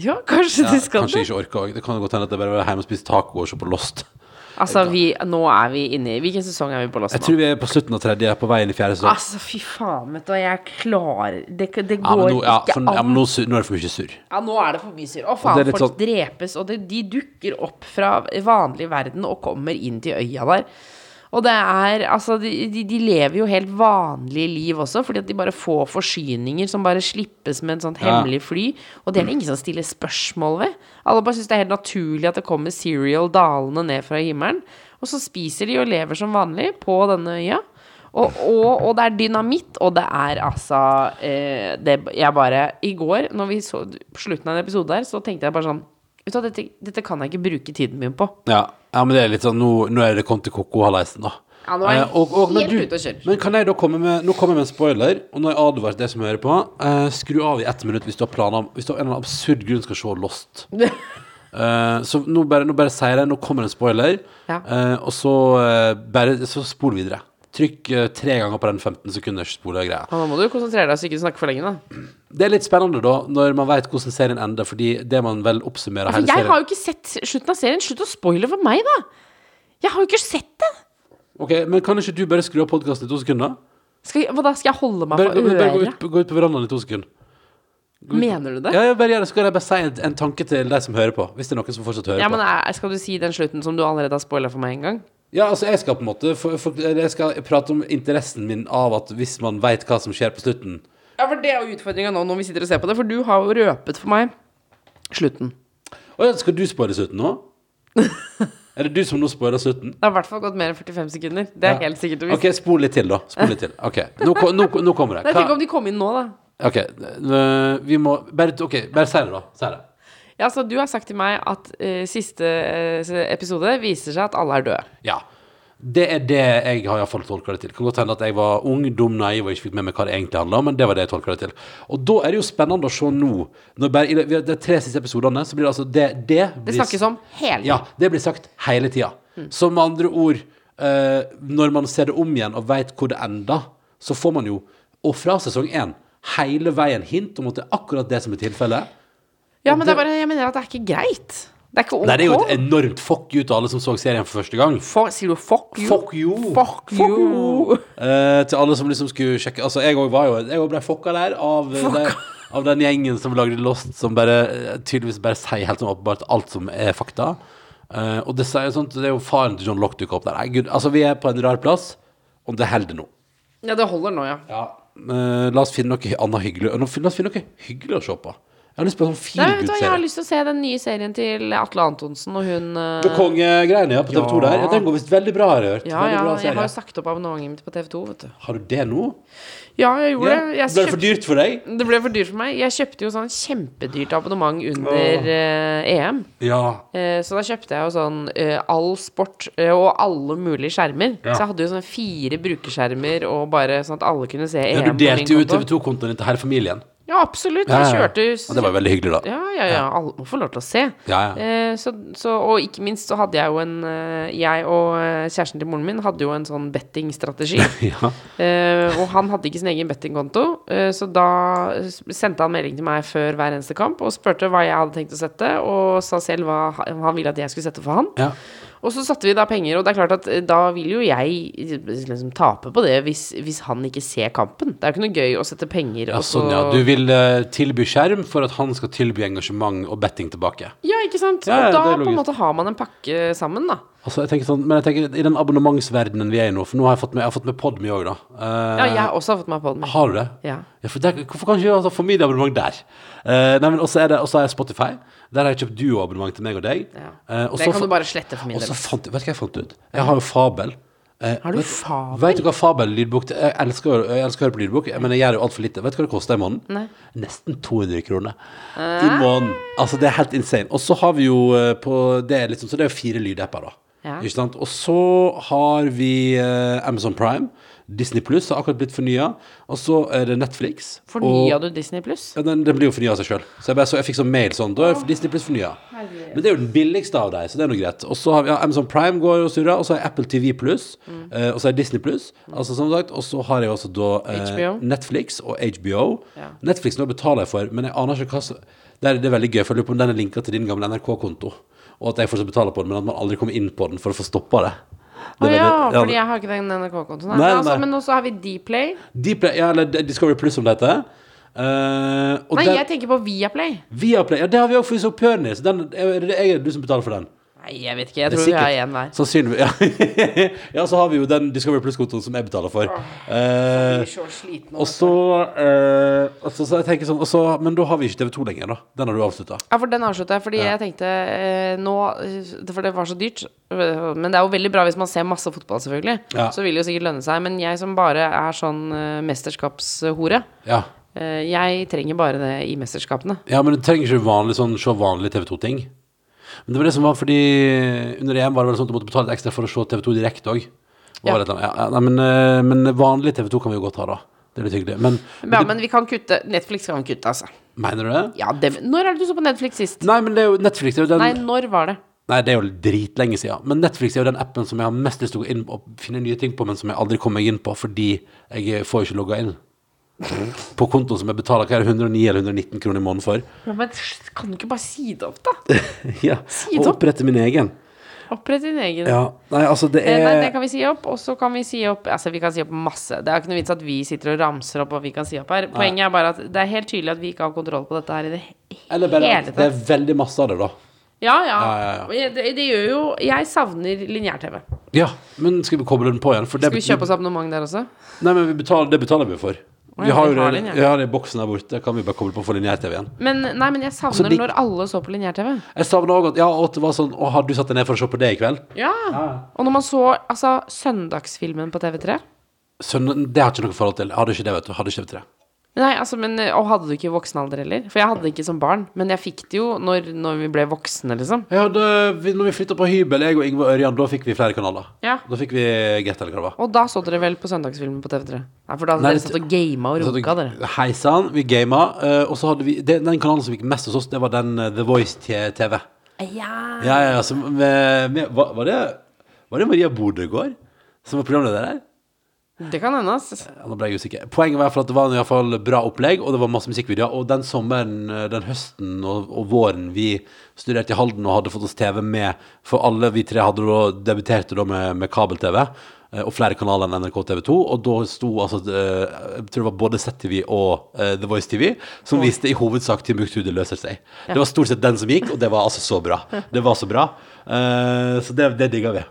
S3: Ja, kanskje du skal
S4: kanskje
S3: det.
S4: ikke orker òg. Det kan godt hende at det bare er hjemme og spise taco og se på Lost.
S3: Altså, vi, nå er vi inne i Hvilken sesong er vi på Lost nå?
S4: Jeg tror vi er på slutten av tredje, på vei inn i fjerde sesong.
S3: Altså, fy faen, vet du jeg jeg klar Det, det går
S4: ja, nå, ja,
S3: ikke
S4: for,
S3: an.
S4: ja, men nå, nå er det for mye surr.
S3: Ja, nå er det for mye surr. Å, faen,
S4: er
S3: folk
S4: sånn-
S3: drepes, og det, de dukker opp fra vanlig verden og kommer inn til øya der. Og det er Altså, de, de, de lever jo helt vanlige liv også, fordi at de bare får forsyninger som bare slippes med et sånt hemmelig fly. Og det er det ingen som stiller spørsmål ved. Alle bare syns det er helt naturlig at det kommer cereal dalende ned fra himmelen. Og så spiser de og lever som vanlig på denne øya. Og, og, og det er dynamitt, og det er altså eh, det, Jeg bare I går, når vi så slutten av en episode her, så tenkte jeg bare sånn Vet du dette, dette kan jeg ikke bruke tiden min på.
S4: Ja. ja, men det er litt sånn Nå, nå er det kommet til koko-halleisen, da.
S3: Ja, nå er jeg
S4: Eh, og- og-
S3: helt
S4: du-
S3: ute å kjøre.
S4: Men kan jeg da komme med Nå kommer jeg med en spoiler, og nå har jeg advart deg som hører på. eh, skru av i ett minutt hvis du har planer om Hvis du av en eller annen absurd grunn skal se Lost. (laughs) Eh, så nå bare, nå bare sier jeg Nå kommer en spoiler,
S3: Ja.
S4: eh, og så eh, bare Så spol videre. Trykk eh, tre ganger på den 15 sekunders spolegreia.
S3: Og nå må du konsentrere deg så ikke du snakker for lenge, da.
S4: Det er litt spennende, da, når man vet hvordan serien ender, fordi det man vel oppsummerer
S3: altså,
S4: hele
S3: jeg
S4: serien
S3: har jo ikke sett slutten av serien. Slutt å spoile for meg, da! Jeg har jo ikke sett det!
S4: Ok, Men kan ikke du bare skru av podkasten i to sekunder?
S3: Skal, jeg- hva da? Skal jeg holde meg
S4: Bare,
S3: for
S4: bare, bare gå, ut, gå ut på verandaen i to sekunder.
S3: Mener du det?
S4: Ja, jeg bare gjør det. Så kan jeg bare si en, en tanke til de som hører på. Hvis det er noen som fortsatt hører
S3: Ja, men
S4: på.
S3: er, Skal du si den slutten som du allerede har spoila for meg en gang?
S4: Ja, altså jeg skal på en måte for, for, Jeg skal prate om interessen min av at hvis man veit hva som skjer på slutten
S3: Ja, for det er jo utfordringa nå når vi sitter og ser på det, for du har jo røpet for meg slutten.
S4: Å ja, skal du spoile slutten nå? (laughs) er det du som nå spoiler slutten?
S3: Det har i hvert fall gått mer enn 45 sekunder. Det er
S4: Ja.
S3: helt sikkert å vise.
S4: Ok, spol litt til, da. Spol litt til. Ok, Nå, ko- nå, nå kommer det.
S3: Nei, Tenk
S4: Hva,
S3: om de kom inn nå, da.
S4: Ok, øh, vi må Bare, okay, bare si det, da. Si det.
S3: Ja, så Du har sagt til meg at uh, siste eh, episode viser seg at alle er døde.
S4: Ja. Det er det jeg har iallfall tolka det til. Kan godt hende at jeg var ung, dum, naiv og ikke fikk med meg hva det egentlig handla om, men det var det jeg tolka det til. Og da er det jo spennende å se nå, når bare, de tre siste episodene, så blir det altså Det, det,
S3: Det snakkes om hele
S4: Ja, det blir sagt hele tida. Så med andre ord, uh, når man ser det om igjen og veit hvor det ender, så får man jo, og fra sesong én, hele veien hint om at det er akkurat det som er tilfellet.
S3: Ja, men det er bare, jeg mener at det er ikke greit. Det er ikke ok.
S4: Nei, det er jo et enormt fuck you til alle som så serien for første gang.
S3: For, sier du fuck you?
S4: Fuck you.
S3: Fuck you.
S4: Eh, til alle som liksom skulle sjekke Altså, jeg òg var jo Jeg også ble fucka der av, det, av den gjengen som lagde Lost, som bare eh, tydeligvis bare sier helt sånn åpenbart alt som er fakta. Uh, og det, sier sånt, det er jo faren til John Lock dukker opp der. Nei, Gud, altså, vi er på en rar plass, og det holder nå.
S3: Ja, det holder nå, ja.
S4: Ja. Eh, la oss finne noe annet hyggelig La oss finne noe hyggelig å se på. Jeg har lyst på en sånn
S3: Nei, vet du hva, Jeg har
S4: feelgood-serie.
S3: lyst til å se den nye serien til Atle Antonsen og hun eh,
S4: Det Kongegreiene, ja, på TV2 der. Ja, den går visst veldig bra, har jeg hørt.
S3: Ja,
S4: veldig
S3: ja,
S4: bra
S3: jeg har
S4: serie.
S3: jo sagt opp abonnementet mitt på TV2, vet du.
S4: Har du det nå?
S3: Ja, jeg gjorde det. Jeg
S4: Ble det for dyrt for deg?
S3: Det ble for dyrt for meg. Jeg kjøpte jo sånn kjempedyrt abonnement under eh, EM.
S4: Ja.
S3: Eh, så da kjøpte jeg jo sånn eh, all sport eh, og alle mulige skjermer.
S4: Ja.
S3: Så jeg hadde jo sånn fire brukerskjermer og bare sånn at alle kunne se
S4: ja du delte jo
S3: ut.
S4: TV2-kontoen din til hele familien.
S3: Ja, absolutt.
S4: Ja, ja, ja.
S3: kjørte
S4: Og det var veldig hyggelig, da.
S3: Ja, ja, ja. Alle må få lov til å se.
S4: Ja, ja.
S3: Eh, så, så, og ikke minst så hadde jeg jo en eh, Jeg og eh, kjæresten til moren min hadde jo en sånn bettingstrategi. (laughs)
S4: Ja.
S3: Eh, og han hadde ikke sin egen bettingkonto, eh, så da sendte han melding til meg før hver eneste kamp og spurte hva jeg hadde tenkt å sette, og sa selv hva han ville at jeg skulle sette for han. Og så satte vi da penger, og det er klart at eh, da vil jo jeg liksom tape på det hvis, hvis han ikke ser kampen. Det er jo ikke noe gøy å sette penger
S4: Ja,
S3: og så
S4: sånn, ja. Du vil uh, tilby skjerm for at han skal tilby engasjement og betting tilbake.
S3: Ja, ikke sant?
S4: Ja,
S3: og da på en måte har man en pakke sammen, da.
S4: Altså, jeg tenker sånn, men jeg tenker i den abonnementsverdenen vi er i nå, for nå har jeg fått med, jeg har fått med Podme òg, da. Eh,
S3: Ja, jeg har også fått med Podme.
S4: Har du det?
S3: Ja.
S4: for der, hvorfor kan ikke ha sånn familieabonnement der? Eh, nei, men også er det også er Spotify. Der har jeg kjøpt duoabonnement til meg og deg.
S3: Ja.
S4: Eh, og
S3: Det kan du bare slette for min
S4: Og så
S3: del.
S4: fant, vet du hva jeg fant ut? Jeg har jo Fabel. Eh,
S3: Har du
S4: vet,
S3: Fabel?
S4: Vet du hva Fabel-lydbok Jeg elsker, jeg elsker å høre på lydbok, men jeg gjør jo altfor lite. Vet du hva det koster i måneden?
S3: Nei.
S4: Nesten 200 kroner i måneden. Altså, det er helt insane. Og så har vi jo eh, på Det liksom, så det er jo fire lydapper, da.
S3: Ja.
S4: Ikke sant? Og så har vi eh, Amazon Prime. Disney Pluss har akkurat blitt fornya. Og så er det Netflix.
S3: Fornya
S4: og,
S3: du Disney pluss?
S4: ja, den, den blir jo fornya av seg sjøl. Så jeg, bare, så jeg fikk sånn mail sånn Da er Disney Pluss fornya. Men det er jo den billigste av dem, så det er noe greit. Og så har vi ja, Amazon Prime går og surrer, og så har jeg Apple TV Pluss, eh, og så har jeg Disney Pluss. Altså som sagt, og så har jeg også da eh, Netflix og HBO.
S3: Ja.
S4: Netflix nå betaler jeg for, men jeg aner ikke hva som det det er veldig gøy, for jeg lurer på om den er linka til din gamle NRK-konto. Og at jeg fortsatt betaler på den, men at man aldri kommer inn på den for å få stoppa det.
S3: Å
S4: er
S3: ja, fordi jeg har ikke den NRK-kontoen. Altså, men også har vi Dplay.
S4: Dplay, ja, eller Discovery Pluss, som det heter. Uh,
S3: Nei,
S4: der-
S3: jeg tenker på Viaplay.
S4: Viaplay, ja, det har vi òg for så er det jeg du som betaler for den?
S3: Nei, jeg vet ikke. Jeg tror vi har én hver.
S4: Sannsynligvis. (laughs) Ja. ja, så har vi jo den Discovery Plus-kontoen som jeg betaler for. Eh,
S3: så sliten
S4: og så eh, altså, så jeg tenker sånn også, Men da har vi ikke TV2 lenger, da. Den har du avslutta.
S3: Ja, for den avslutta jeg fordi
S4: Ja.
S3: jeg tenkte eh, nå eh, For det var så dyrt. Men det er jo veldig bra hvis man ser masse fotball, selvfølgelig.
S4: Ja.
S3: Så vil det jo sikkert lønne seg. Men jeg som bare er sånn eh, mesterskapshore,
S4: Ja.
S3: eh, jeg trenger bare det i mesterskapene.
S4: ja, men du trenger ikke vanlig, sånn, se vanlig TV2-ting. Men det var det som var fordi under EM var det vel sånn at du måtte betale litt ekstra for å se TV2 direkte òg.
S3: Ja.
S4: Ja. Nei, men, eh, men vanlig TV2 kan vi jo godt ha, da. Det er litt hyggelig. Men,
S3: Ja, men vi kan kutte Netflix kan vi kutte, altså.
S4: mener du det?
S3: Ja, det, når er det du så på Netflix sist?
S4: Nei, men det er jo Netflix er jo den
S3: Nei, når var det?
S4: Nei, det er jo dritlenge siden. Men Netflix er jo den appen som jeg har mest lyst til å gå inn og finne nye ting på, men som jeg aldri kommer meg inn på fordi jeg får jo ikke logga inn. På kontoen som jeg betaler hva er det, 109 eller 119 kroner i måneden for.
S3: Ja, men kan du ikke bare si det opp, da? (laughs)
S4: Ja,
S3: Si
S4: Og opprette min egen.
S3: Opprette din egen.
S4: Ja, nei, altså det
S3: er Nei, det kan vi si opp, og så kan vi si opp Altså, vi kan si opp masse. Det er ikke noe vits at vi sitter og ramser opp hva vi kan si opp her. Poenget er bare at det er helt tydelig at vi ikke har kontroll på dette her i det hele
S4: at det er veldig masse av det, da.
S3: Ja, ja.
S4: Ja, ja,
S3: Det, det gjør jo Jeg savner lineær-TV.
S4: Ja, men skal vi koble den på igjen? Det,
S3: Skal vi kjøpe oss abonnement der også?
S4: Nei, men vi betaler, det betaler vi for. Vi har jo det,
S3: den, ja.
S4: det boksen der borte. Kan vi bare koble på for linjær-TV igjen?
S3: Men nei, men jeg savner
S4: Altså, de-
S3: når alle så på linjær-TV.
S4: Jeg savner òg at Ja, og det var sånn Å, har du satt deg ned for å se på det i kveld?
S3: Ja. Og når man så altså søndagsfilmen på TV3
S4: Søndag, det har jeg ikke noe forhold til. Jeg hadde ikke det, vet du. Hadde ikke TV3.
S3: Nei, altså, men Og hadde du ikke voksen alder heller? For jeg hadde det ikke som barn. Men jeg fikk det jo når, når vi ble voksne, liksom.
S4: Jeg hadde, vi- når vi flytta på hybel, jeg og Ingvar Ørjan, da fikk vi flere kanaler.
S3: Ja.
S4: Da fikk vi Get eller hva det var.
S3: Og da så dere vel på søndagsfilmen på TV3? Nei, for da
S4: Nei,
S3: dere satt og gama og runka, dere.
S4: Hei sann, vi gama. eh, og så hadde vi det, Den kanalen som gikk mest hos oss, det var den eh, The Voice-TV.
S3: Ja.
S4: Ja, ja, ja. Med, med, var, var, det, var det Maria Bordegård som var programleder der?
S3: Det kan hende.
S4: Ja, Nå ble jeg usikker. Poenget var at det var i hvert fall bra opplegg, og det var masse musikkvideoer. Og den sommeren, eh, den høsten og, og våren vi studerte i Halden og hadde fått oss TV med For alle vi tre hadde da debuterte da med, med kabel-TV. eh, Og flere kanaler enn NRK TV2. Og da sto altså eh, Jeg tror det var både ZTV og uh, The Voice TV som viste i hovedsak Timbuktu det løser seg. Det var stort sett den som gikk, og det var altså så bra. Det var så bra. Uh, så det, det digga vi.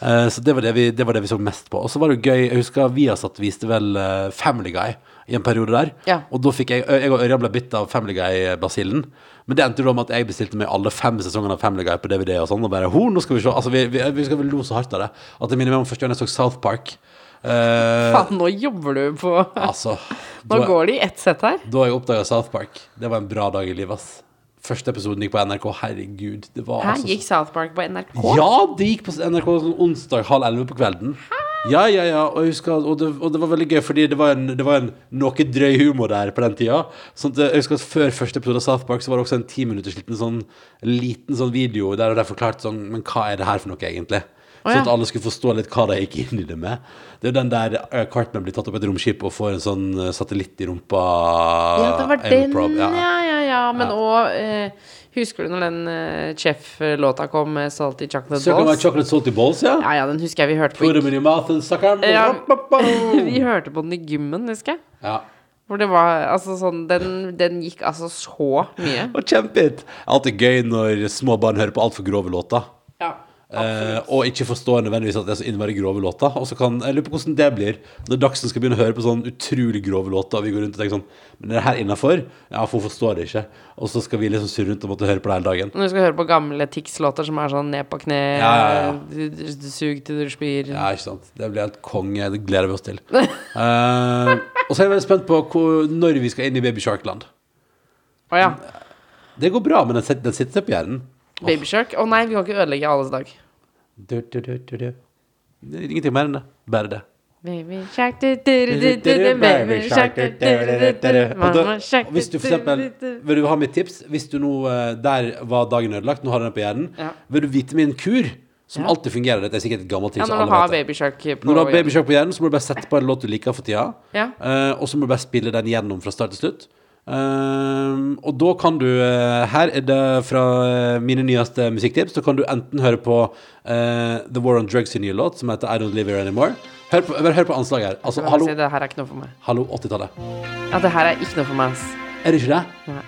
S4: Eh, så det var det, vi, det var det vi så mest på. Og så var det gøy Jeg husker Viasat viste vel eh, Family Guy i en periode der.
S3: Ja.
S4: Og da fikk jeg Jeg og Ørjan ble bitt av Family Guy-basillen. Men det endte jo med at jeg bestilte meg alle fem sesongene av Family Guy på DVD og sånn. Og bare Ho, nå skal vi se. Altså, vi, vi, vi skal vel lo så hardt av det. At det minner meg om første gang jeg så South Park. Uh,
S3: Faen, nå jobber du på
S4: altså
S3: Nå
S4: da,
S3: går det i ett sett her.
S4: da jeg oppdaga South Park, det var en bra dag i livet, ass. Første episoden gikk på NRK. Herregud. Det var
S3: Her
S4: altså
S3: gikk South Park på NRK.
S4: Ja, det gikk på NRK sånn onsdag halv elleve på kvelden. Ja, ja, ja, og, husker, og, det, og det var veldig gøy, fordi det var, en, det var en noe drøy humor der på den tida. Sånn at jeg husker at Før første episode av South Park Så var det også en ti minutters liten sånn, liten sånn video der de forklarte sånn Men hva er det her for noe, egentlig?
S3: Å,
S4: Sånn at alle skulle forstå litt hva de gikk inn i det med. Det er jo den der uh, Cartman blir tatt opp i et romskip og får en sånn eh, satellitt i rumpa.
S3: Ja, det var den,
S4: ja.
S3: ja, ja, ja. Men
S4: Ja.
S3: òg eh, Husker du når den eh, Chef-låta kom med Salty Chocolate
S4: Så kan det være
S3: Balls?
S4: chocolate salty balls, ja.
S3: Ja, ja, den husker jeg vi hørte på.
S4: Put them in your mouth and suck them.
S3: Ja, (laughs) vi hørte på den i gymmen, husker jeg.
S4: Ja.
S3: For det var altså sånn Den, den gikk altså så mye.
S4: Og kjempehit. Alltid gøy når små barn hører på altfor grove låter. Eh, og ikke forstår nødvendigvis at det er så innmari grove låter. Og så kan, Jeg lurer på hvordan det blir når Dagsen skal begynne å høre på sånn utrolig grove låter. Og vi går rundt og tenker sånn Men er det her innafor? Ja, for hun forstår det ikke. Og så skal vi liksom surre rundt og måtte høre på det hele dagen.
S3: Når du skal høre på gamle Tix-låter som er sånn ned på kne,
S4: Ja, ja, ja.
S3: sug til du spyr
S4: Ja, ikke sant. Det blir helt konge. Det gleder vi oss til. Eh, og så er jeg veldig spent på hvor, når vi skal inn i Baby Shark-land.
S3: Å ja.
S4: Det går bra, men den sitter, på hjernen.
S3: Baby Shark. Å nei, vi kan ikke ødelegge alles dag.
S4: Du, du, du, du, du. Det er ingenting mer enn det. Bare det.
S3: Baby shark du, du, du, du, du, du, Baby shark du, du, du, du, du,
S4: Og da, og hvis du for eksempel. Vil du ha mitt tips? Hvis du nå eh, Der var dagen ødelagt, nå har du den på hjernen.
S3: Ja.
S4: Vil du vite min kur? Som alltid fungerer. Dette er sikkert et gammelt
S3: Ja,
S4: tips.
S3: når
S4: alle
S3: du har
S4: vet det.
S3: Baby Shark på
S4: Når du har Babyshark på hjernen, så må du bare sette på en låt du liker for tida.
S3: Ja.
S4: Eh, og så må du bare spille den gjennom fra start til slutt. Ehm, og da kan du eh, Her er det fra eh, mine nyeste musikktips. Da kan du enten høre på uh, The War on Drugs nye låt, som heter I Don't Live Here Anymore. Hør på, hør på anslaget her. Altså, hallo,
S3: si, det her er ikke noe for meg.
S4: hallo 80-tallet.
S3: Ja, det her er ikke noe for meg, ass.
S4: Er det ikke det?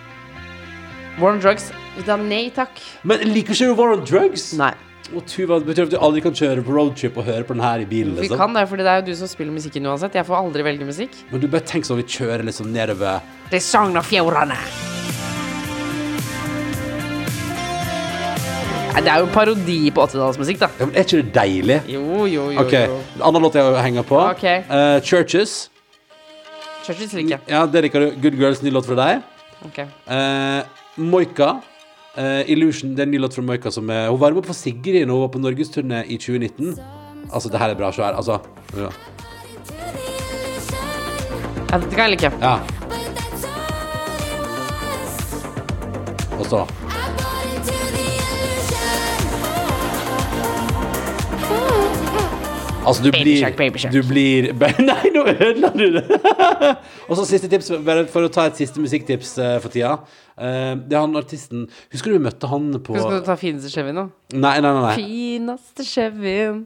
S3: War on drugs. Da, nei takk.
S4: Men liker ikke du War on Drugs?
S3: Nei.
S4: Det betyr at du aldri kan kjøre på roadtrip og høre på den her i bilen?
S3: Vi
S4: Liksom.
S3: kan det, fordi det er jo du som spiller musikken uansett. Jeg får aldri velge musikk.
S4: Men du bare tenk sånn vi kjører liksom nedover
S3: Det er Sogn og Fjordane. Det er jo parodi på 80-tallsmusikk, da.
S4: ja, men Er ikke det deilig?
S3: Jo, jo, jo.
S4: Ok,
S3: jo.
S4: Annen låt jeg henger på.
S3: Ok.
S4: Uh, Churches.
S3: Churches liker jeg.
S4: Ja, det liker du. Good Girls, ny låt fra deg.
S3: Ok.
S4: Uh, Moika. Eh, Illusion, det er en ny låt fra Moika som er Hun var med på Sigrid når hun var på norgesturné i 2019. Altså, det her er bra svær. Altså. Ja.
S3: Ja, det kan jeg like.
S4: ja. Og så Altså, du
S3: Baby
S4: blir,
S3: shark, baby shark.
S4: Du blir (laughs) Nei, nå ødela du det! (laughs) og så siste tips, bare for å ta et siste musikktips eh, for tida. Eh, det er han artisten Husker du vi møtte han på
S3: Skal du ta fineste Chevyen nå?
S4: Nei, nei, nei. nei.
S3: Fineste Chevyen.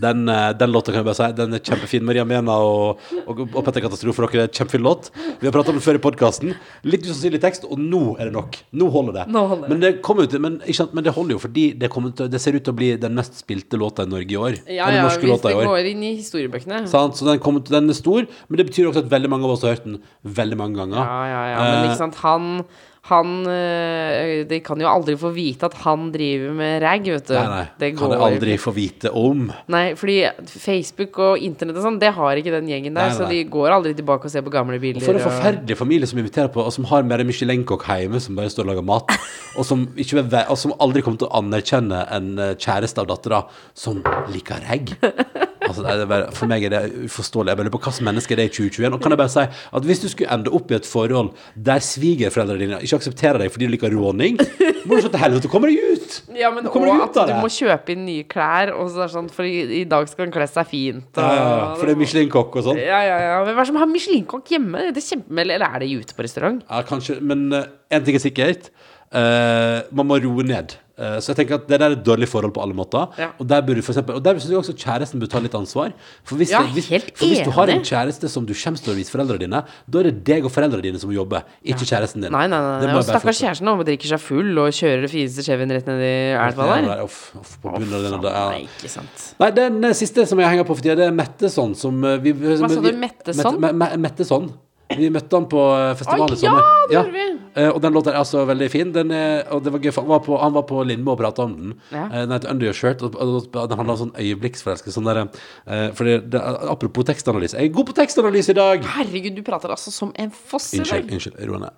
S4: Den, eh, den låta kan jeg bare si Den er kjempefin. Maria Mena og, og, og Petter Katastrofe dere, er en kjempefin låt. Vi har pratet om den før i podkasten. Litt usannsynlig tekst, og nå er det nok. Nå holder det.
S3: Nå holder det.
S4: Men det ut men, sant, men det holder jo fordi det, til, det ser ut til å bli den mest spilte låta i Norge i år.
S3: Ja, ja, hvis det går inn i historiebøkene.
S4: Sant? Så den, til- den er stor, men det betyr også at veldig mange av oss har hørt den veldig mange ganger.
S3: Ja, ja, ja. Men
S4: Eh,
S3: ikke sant, han han øh, De kan jo aldri få vite at han driver med rag, vet du.
S4: Nei, nei.
S3: Det
S4: Kan
S3: de
S4: aldri få vite om.
S3: Nei, fordi Facebook og internett og sånn, det har ikke den gjengen der.
S4: Nei,
S3: Så de går aldri tilbake og ser på gamle bilder.
S4: For en forferdelig familie som inviterer på, og som har mer Michelin-kokk hjemme som bare står og lager mat, (laughs) og som, ikke og som aldri kommer til å anerkjenne en eh, kjæreste av dattera som liker regg. (laughs) Altså, er bare, for meg er det uforståelig. Jeg bare lurer på slags menneske er det i 2021. Og kan jeg bare si at hvis du skulle ende opp i et forhold der svigerforeldrene dine ikke aksepterer deg fordi du liker råning, må du se til helvete, kommer deg ut!
S3: Ja, men
S4: du
S3: at du må kjøpe inn nye klær, og så er det sånn, for i, i dag skal han kle seg fint. Og,
S4: Ja, ja, ja, for det er Michelin-kokk og sånn.
S3: Ja, ja, ja. Men hva er det som har Michelin-kokk hjemme? Det er kjempe, eller er det ute på restaurant?
S4: Ja, kanskje, men én ting er sikkert. Eh, man må roe ned. Uh, så jeg tenker at det der er et dårlig forhold på alle måter.
S3: Ja.
S4: Og der burde for eksempel, Og der syns jeg også kjæresten bør ta litt ansvar. For hvis,
S3: Ja,
S4: det, hvis, for hvis du har en kjæreste som du kommer til å vise foreldrene dine, da er det deg og foreldrene dine som må jobbe, ikke kjæresten din.
S3: Nei, nei, nei. Nei. Og stakkars kjæresten nå drikker seg full og kjører det fineste Chevyen rett ned i elva der.
S4: nei, off, off, på bunnen av den,
S3: Faen,
S4: ja.
S3: Nei, ikke sant.
S4: Nei, den siste som jeg henger på for tida, det er Metteson som eh, vi, Hva
S3: sa du, Metteson?
S4: Mette, Me- Me- Metteson. Vi møtte han på eh, festivalen i sommer.
S3: ja, det gjorde vi.
S4: Eh, og den låta er altså veldig fin. Den er, og det var gøy, for han var på, han var på Lindmo og prata om den.
S3: Ja.
S4: Eh, den heter Under Your Shirt. Og, og, og den handler om sånn øyeblikksforelskelse. Sånn der, eh, fordi det, apropos tekstanalyse. Jeg er god på tekstanalyse i dag!
S3: Herregud, du prater altså som en foss i
S4: Unnskyld,
S3: dag.
S4: unnskyld, ro ned.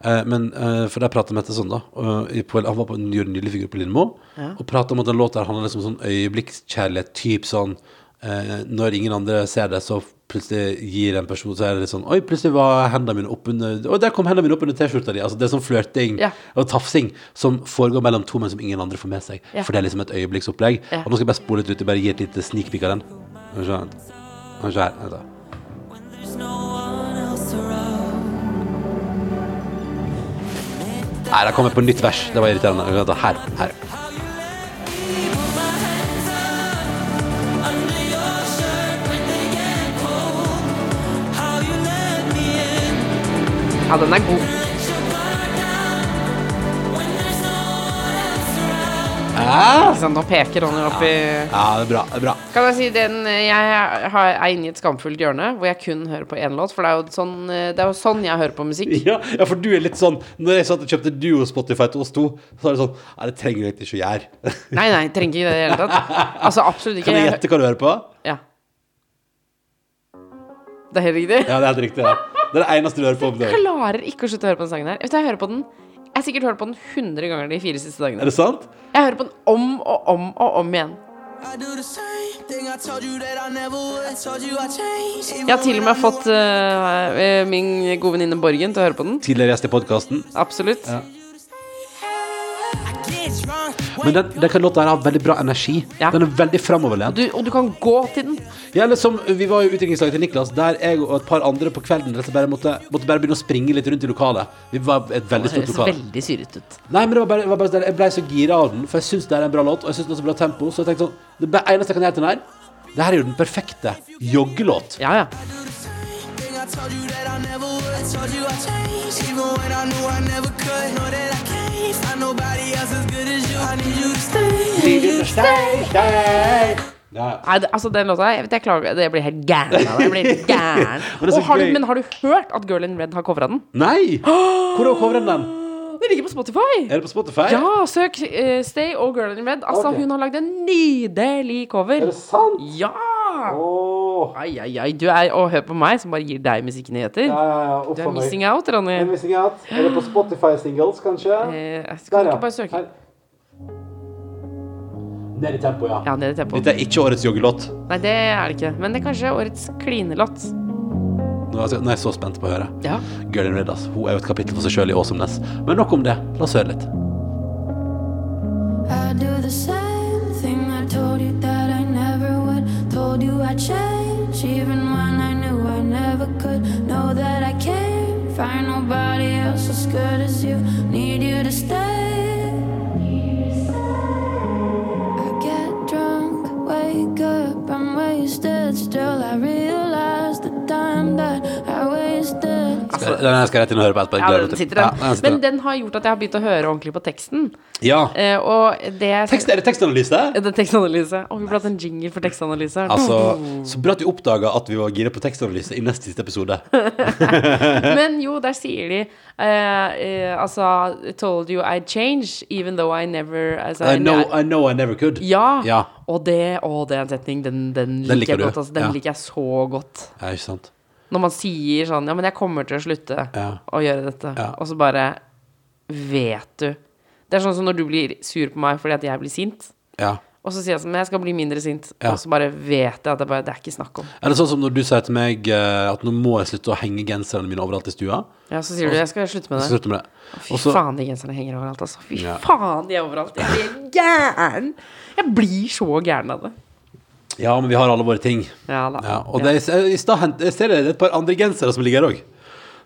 S4: Eh, men eh, for der pratet Mette sånn, da. og i- på, han var på en gjør en nydelig figur på Lindmo og pratet om at den låta her handler liksom om sånn øyeblikkskjærlighet, typ sånn eh, når ingen andre ser det, så plutselig gir en person Så er det litt sånn Oi, plutselig var hendene mine oppunder Oi, der kom hendene mine oppunder T-skjorta di. Altså, det er sånn flørting
S3: Ja.
S4: og tafsing som foregår mellom to, menn som ingen andre får med seg.
S3: Ja.
S4: For det er liksom et øyeblikksopplegg.
S3: Ja.
S4: Og nå skal jeg bare spole litt ut og bare gi et lite sneak peek av den. Vi se her. Vent da. Nei, jeg på nytt vers. Det var irriterende. Her. her.
S3: Ja, den er god. Ja. sant, nå peker Ronny opp i
S4: Ja, det er bra. Det er bra.
S3: Kan jeg si den Jeg har- er inne i et skamfullt hjørne hvor jeg kun hører på én låt. For det er, jo sånn, det er jo sånn jeg hører på musikk.
S4: Ja, ja, for du er litt sånn Når jeg satt og kjøpte Duo Spotify til oss to, så er det sånn Nei, det trenger du egentlig ikke å gjøre.
S3: Nei, nei, trenger ikke det i det hele tatt. (laughs) Altså, absolutt ikke.
S4: Kan jeg gjette hva du hører på?
S3: Ja. Det er helt riktig.
S4: Ja, det er helt riktig. Ja. Det er det eneste du hører på. om
S3: Jeg
S4: dagen.
S3: klarer ikke å slutte å høre på den sangen her. Vet du, Jeg hører på den Jeg har sikkert hørt på den 100 ganger de fire siste dagene.
S4: Er det sant?
S3: Jeg hører på den om og om og om igjen. Jeg har til og med fått uh, min gode venninne Borgen til å høre på den.
S4: Tidligere gjest i podkasten.
S3: Absolutt.
S4: Ja. Men den, den kan låta her ha veldig bra energi.
S3: Ja.
S4: Den er veldig framoverlent.
S3: Du, og du kan gå til den.
S4: Ja, liksom, Vi var jo utviklingslaget til Niklas, der jeg og et par andre på kvelden rett og slett bare måtte, måtte bare begynne å springe litt rundt i lokalet. Vi var et veldig
S3: Det
S4: stort
S3: høres
S4: lokale.
S3: veldig syret ut.
S4: Nei, men det var bare, det var bare sånn, Jeg ble så gira av den, for jeg syns det er en bra låt, og jeg syns den har så bra tempo. Så jeg tenkte sånn Det eneste jeg kan gjøre til den her, det her er jo den perfekte joggelåt.
S3: Ja, ja.
S4: Ja.
S3: Nei, det, altså den låta Jeg vet jeg klarer Det blir helt gæren av det. Jeg helt gæren. (laughs)
S4: Men det
S3: har du, men har du hørt at Girl in Red har covra den?
S4: Nei! (gasps) Hvor har covra den?
S3: Den ligger på Spotify.
S4: Er det på Spotify?
S3: Ja, søk uh, Stay og Girl in Red. Altså,
S4: okay.
S3: hun har lagd en nydelig cover.
S4: Er det sant?
S3: Ja!
S4: Åh.
S3: Ai, ai, ai. Du er Og hør på meg, som bare gir deg musikknyheter.
S4: Ja, ja, ja.
S3: Du er missing out, Ronny.
S4: Er missing out. Er det på Spotify singles, kanskje?
S3: Eh, skal ikke bare søke.
S4: Her. Ned i tempo, ja.
S3: Ja, ned i tempo.
S4: Dette er ikke årets joggelåt.
S3: Nei, det er det ikke. Men det er kanskje årets klinelåt.
S4: Nå er jeg- så spent på å høre.
S3: Ja.
S4: Girl in Red, ass. Hun er jo et kapittel for seg sjøl i Awesomeness. Men nok om det. La oss høre litt.
S2: I do the same thing I told you that I. Told you I'd change, even when I knew I never could. Know that I can't find nobody else as good as you. Need you to stay. I get drunk, wake up, I'm wasted. Still, I realize that
S4: Den skal rett inn og høre på etterpå.
S3: Ja, den sitter den.
S4: Ja, den sitter
S3: Men
S4: den.
S3: har gjort at jeg har begynt å høre ordentlig på teksten.
S4: Ja.
S3: Eh, og det
S4: Tekst, er det tekstanalyse?
S3: Det er tekstanalyse. Og vi burde hatt en jingle for tekstanalyse.
S4: Altså, så bra at du oppdaga at vi var gira på tekstanalyse i neste siste episode. (laughs)
S3: Men jo, der sier de eh, eh, Altså Told you I'd change, even though I never altså,
S4: I know I, know I never could.
S3: Ja.
S4: Ja.
S3: Og det, å, det er en setning. Den, den,
S4: Den
S3: liker
S4: liker
S3: jeg godt. Altså, den liker jeg så godt.
S4: Ja, ikke sant?
S3: Når man sier sånn Ja, men jeg kommer til å slutte
S4: Ja.
S3: å gjøre dette.
S4: Ja.
S3: Og så bare vet du. Det er sånn som når du blir sur på meg fordi at jeg blir sint.
S4: Ja.
S3: Og så sier jeg sånn, men jeg skal bli mindre sint.
S4: Ja.
S3: Og så bare vet jeg at det, bare, det er ikke snakk om.
S4: Er det sånn som når du sier til meg uh, at nå må jeg slutte å henge genserne mine overalt i stua?
S3: Ja, så sier du jeg skal slutte med det.
S4: Slutte med det.
S3: Fy
S4: Også,
S3: faen, de genserne henger overalt, altså. Fy
S4: Ja.
S3: faen, de er overalt. Jeg blir gæren. Jeg blir så gæren av det.
S4: Ja, men vi har alle våre ting.
S3: Ja da.
S4: Ja, og det, i stad hent- jeg ser det er et par andre gensere som ligger her òg.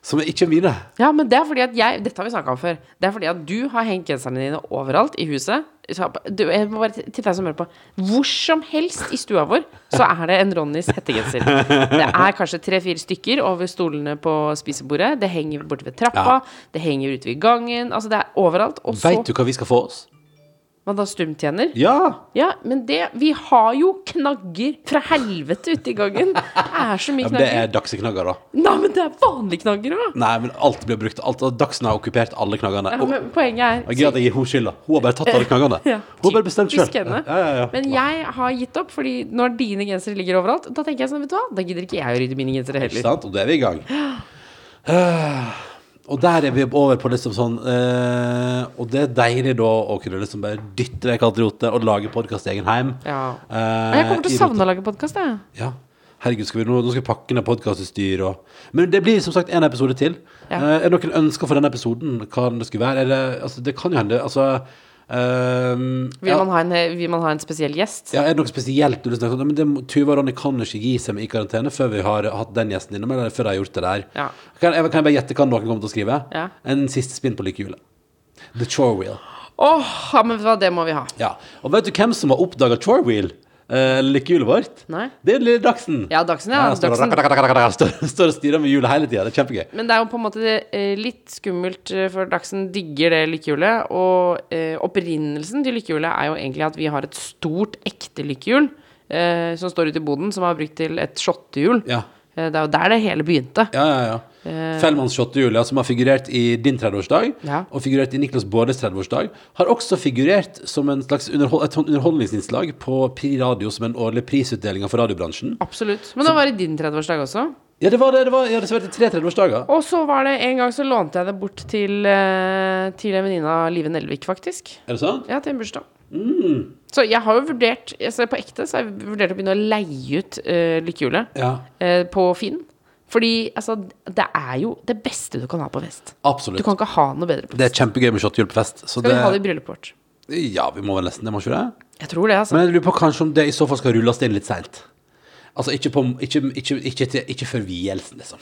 S4: Som er ikke mine.
S3: Ja, men det er fordi at jeg Dette har vi snakka om før. Det er fordi at du har hengt genserne dine overalt i huset. Så, du, jeg må bare til deg som hører på. Hvor som helst i stua vår så er det en Ronnys hettegenser. Det er kanskje tre-fire stykker over stolene på spisebordet. Det henger borte ved trappa. Det henger ute ved gangen. Altså, det er overalt. Og så
S4: Veit du hva vi skal få oss?
S3: Hva da, stumtjener?
S4: Ja!
S3: Ja, men det Vi har jo knagger fra helvete ute i gangen. Det er så mye knagger.
S4: ja men det er dagseknagger, da.
S3: Nei, men det er vanlige knagger òg.
S4: Nei, men alt blir brukt. Alt, Dagsen har okkupert alle knaggene.
S3: Ja, men poenget er
S4: og Gøy at jeg gir henne skylda. Hun har bare tatt alle knaggene. (laughs)
S3: Ja,
S4: Hun har bare bestemt sjøl. Ja, ja, ja.
S3: Men jeg har gitt opp, Fordi når dine gensere ligger overalt, da tenker jeg sånn, vet du hva, da gidder ikke jeg å rydde mine gensere
S4: Ikke
S3: heller.
S4: sant? Og da er vi i gang. (gasps) (sighs) Og der er vi over på liksom sånn eh, Og det er deilig da å kunne liksom bare dytte vekk alt rotet og lage podkast i egen heim.
S3: Ja.
S4: Eh,
S3: Jeg kommer til å savne å lage podkast, jeg.
S4: Ja. Herregud, skal vi nå, nå skal vi pakke ned podkastutstyr og Men det blir som sagt en episode til.
S3: Ja.
S4: Eh, er det noen ønsker for denne episoden? Hva det skulle være? Er det, altså, det kan jo hende. Altså ehm,
S3: Vil,
S4: ja.
S3: man ha en, vil man ha en spesiell gjest?
S4: Ja, er det noe spesielt du vil snakke om? Men det, Tuva og Ronny kan ikke gi seg med i karantene før vi har hatt den gjesten innom, eller før de har gjort det der.
S3: Ja.
S4: Kan, jeg, kan jeg bare gjette hva noen kommer til å skrive?
S3: Ja.
S4: En siste spinn på lykkehjulet. The Chore Wheel.
S3: Åh, ja, men det må vi ha.
S4: Ja. Og vet du hvem som har oppdaga Chore Wheel? Eh, lykkehjulet vårt?
S3: Nei?
S4: Det er lille Dagsen.
S3: Ja, Dagsen, ja.
S4: Ja, står,
S3: Dagsen.
S4: står, står og styrer med hjulet hele tida. Det er kjempegøy.
S3: Men det er jo på en måte eh, litt skummelt, eh, for Dagsen digger det lykkehjulet. Og eh, opprinnelsen til lykkehjulet er jo egentlig at vi har et stort, ekte lykkehjul eh, som står ute i boden, som er brukt til et shottehjul.
S4: Ja.
S3: Eh, det er jo der det hele begynte.
S4: Ja, ja, ja. Fellmanns shottehjul, Julia, som har figurert i din 30-årsdag,
S3: Ja.
S4: og figurert i Niklas Baardes 30-årsdag, har også figurert som en slags underhold, et underholdningsinnslag på Pri Radio som en årlig prisutdeling for radiobransjen.
S3: Absolutt. Men det var i din 30-årsdag også.
S4: Ja, det var det. det var, ja, det var tre 30-årsdager.
S3: Og så var det en gang så lånte jeg det bort til, eh, til en venninne av Live Nelvik, faktisk.
S4: Er det sant?
S3: Ja, til en bursdag. Så jeg har jo vurdert jeg ser På ekte så har jeg vurdert å begynne å leie ut uh, lykkehjulet
S4: Ja,
S3: uh, på Finn. Fordi altså, det er jo det beste du kan ha på fest.
S4: absolutt.
S3: Du kan ikke ha noe bedre på fest.
S4: Det er kjempegøy med shotgull på fest. Så
S3: Skal vi ha det i bryllupet vårt?
S4: ja, vi må vel nesten det, må ikke det?
S3: Jeg tror det, altså.
S4: Men jeg lurer på kanskje om det i så fall skal rulles inn litt seint. Altså ikke, på, ikke, ikke, ikke, før vielsen, liksom.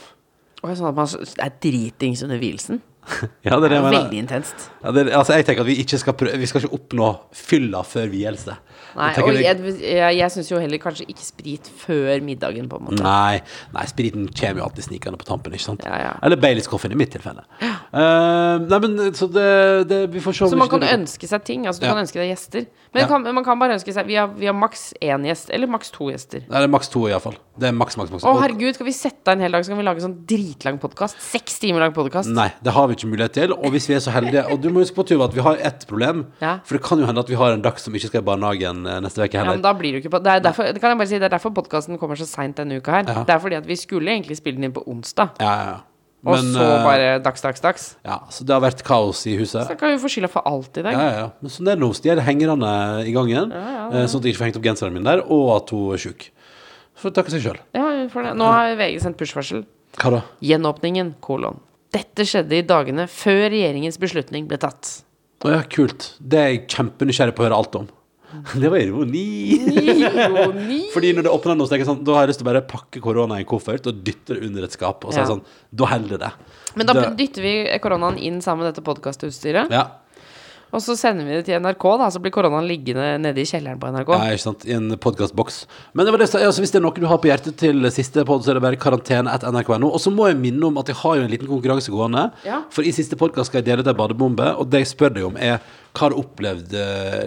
S3: Og sånn at man er dritings under vielsen. (laughs)
S4: Ja, det er det jeg
S3: er
S4: mener.
S3: veldig intenst.
S4: Ja, det, altså, jeg tenker at vi ikke skal prøve, Vi skal ikke oppnå fylla før vielse.
S3: Nei,
S4: Jeg tenker
S3: og jeg, jeg, jeg syns jo heller kanskje ikke sprit før middagen, på en måte.
S4: Nei, nei, spriten kommer jo alltid snikende på tampen, ikke sant?
S3: Ja, ja.
S4: Eller Baileys-koffen i mitt tilfelle. Uh, nei, men så det, det Vi får se
S3: Så
S4: vi
S3: man kan ønske seg ting. Altså Du kan ønske deg gjester. Men
S4: Ja.
S3: kan, man kan bare ønske seg Vi har, vi har maks én gjest, eller maks to gjester.
S4: Nei, det er maks to, iallfall. Det er maks, maks, maks.
S3: Å, herregud, skal vi sette av en hel dag, så kan vi lage sånn dritlang podkast? Seks timer lang podkast?
S4: Nei, det har vi ikke mulighet til. Og hvis vi er så heldige Og du må huske på, Tuva, at vi har ett problem.
S3: Ja.
S4: For det kan jo hende at vi har en dag som ikke skal i barnehagen eh, neste uke
S3: Ja, men da blir det jo ikke på Det er derfor, det kan jeg bare si, det er derfor podkasten kommer så seint denne uka her.
S4: Ja.
S3: Det er fordi at vi skulle egentlig spille den inn på onsdag,
S4: ja, ja, ja.
S3: Og
S4: Men,
S3: så
S4: eh,
S3: bare dags, dags, dags.
S4: Ja, så det har vært kaos i huset.
S3: Så kan vi få skylda for alt i dag.
S4: Ja, ja, ja. Men sånn er det nå. De er hengerne i gangen. eh, Sånn at jeg ikke får hengt opp genseren min der, og at hun er sjuk. Så takke seg sjøl.
S3: Ja, for det. Nå har VG sendt push-varsel.
S4: Hva da?
S3: Gjenåpningen, kolon. Dette skjedde i dagene før regjeringens beslutning ble tatt.
S4: Å ja, kult. Det er jeg kjempenysgjerrig på å høre alt om. (laughs) Det var ironi.
S3: Ironi. (laughs)
S4: Fordi når det åpner nå, tenker jeg sånn, da har jeg lyst til å bare pakke korona i en koffert og dytte det under et skap. Og så er det sånn, da holder det.
S3: Men da
S4: Det-
S3: dytter vi koronaen inn sammen med dette podkastutstyret.
S4: Ja,
S3: Og så sender vi det til NRK, da, så blir koronaen liggende nede i kjelleren på NRK.
S4: ja ikke sant, i en podcastboks. Men det var det, altså, hvis det er noe du har på hjertet til siste podd, så er det bare karantene etter nrk.no. Og så må jeg minne om at jeg har jo en liten konkurranse gående.
S3: Ja.
S4: For i siste podkast skal jeg dele ut ei badebombe, og det jeg spør deg om, er hva du opplevd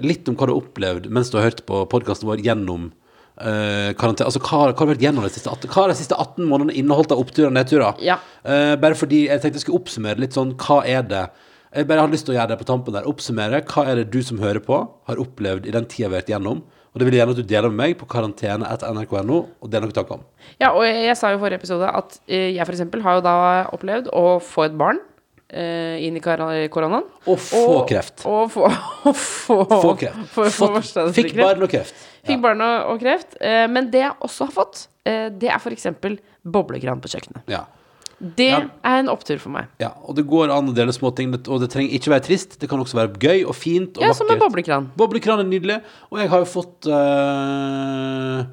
S4: Litt om hva du har opplevd mens du har hørt på podkasten vår gjennom Uh. Altså hva, hva har vært gjennom de siste 18, hva har de siste 18 månedene inneholdt av oppturer og nedturer?
S3: Ja.
S4: Uh, bare fordi jeg tenkte jeg skulle oppsummere litt sånn Hva er det Jeg bare har lyst til å gjøre det på tampen der. Oppsummere hva er det du som hører på, har opplevd i den tida vi har vært gjennom. Og det vil jeg gjerne at du deler med meg på karantene etter nrk.no, og det er noe tanker om.
S3: Ja, og jeg, jeg sa jo i forrige episode at eh, jeg eksempel har jo da opplevd å få et barn eh, inn i koronaen.
S4: Og få kreft.
S3: Og få, og (laughs) få,
S4: Få kreft. (laughs)
S3: For, for
S4: Fått- Fikk
S3: kreft.
S4: barn og kreft.
S3: Fikk barn og, og kreft. Eh, men det jeg også har fått, det er eksempel boblekran på kjøkkenet.
S4: Ja.
S3: Det
S4: Ja.
S3: er en opptur for meg.
S4: ja. Og det går an å dele småting, og det trenger ikke være trist. Det kan også være gøy og fint og
S3: Ja, som en boblekran.
S4: Boblekran er nydelig. Og jeg har jo fått eh,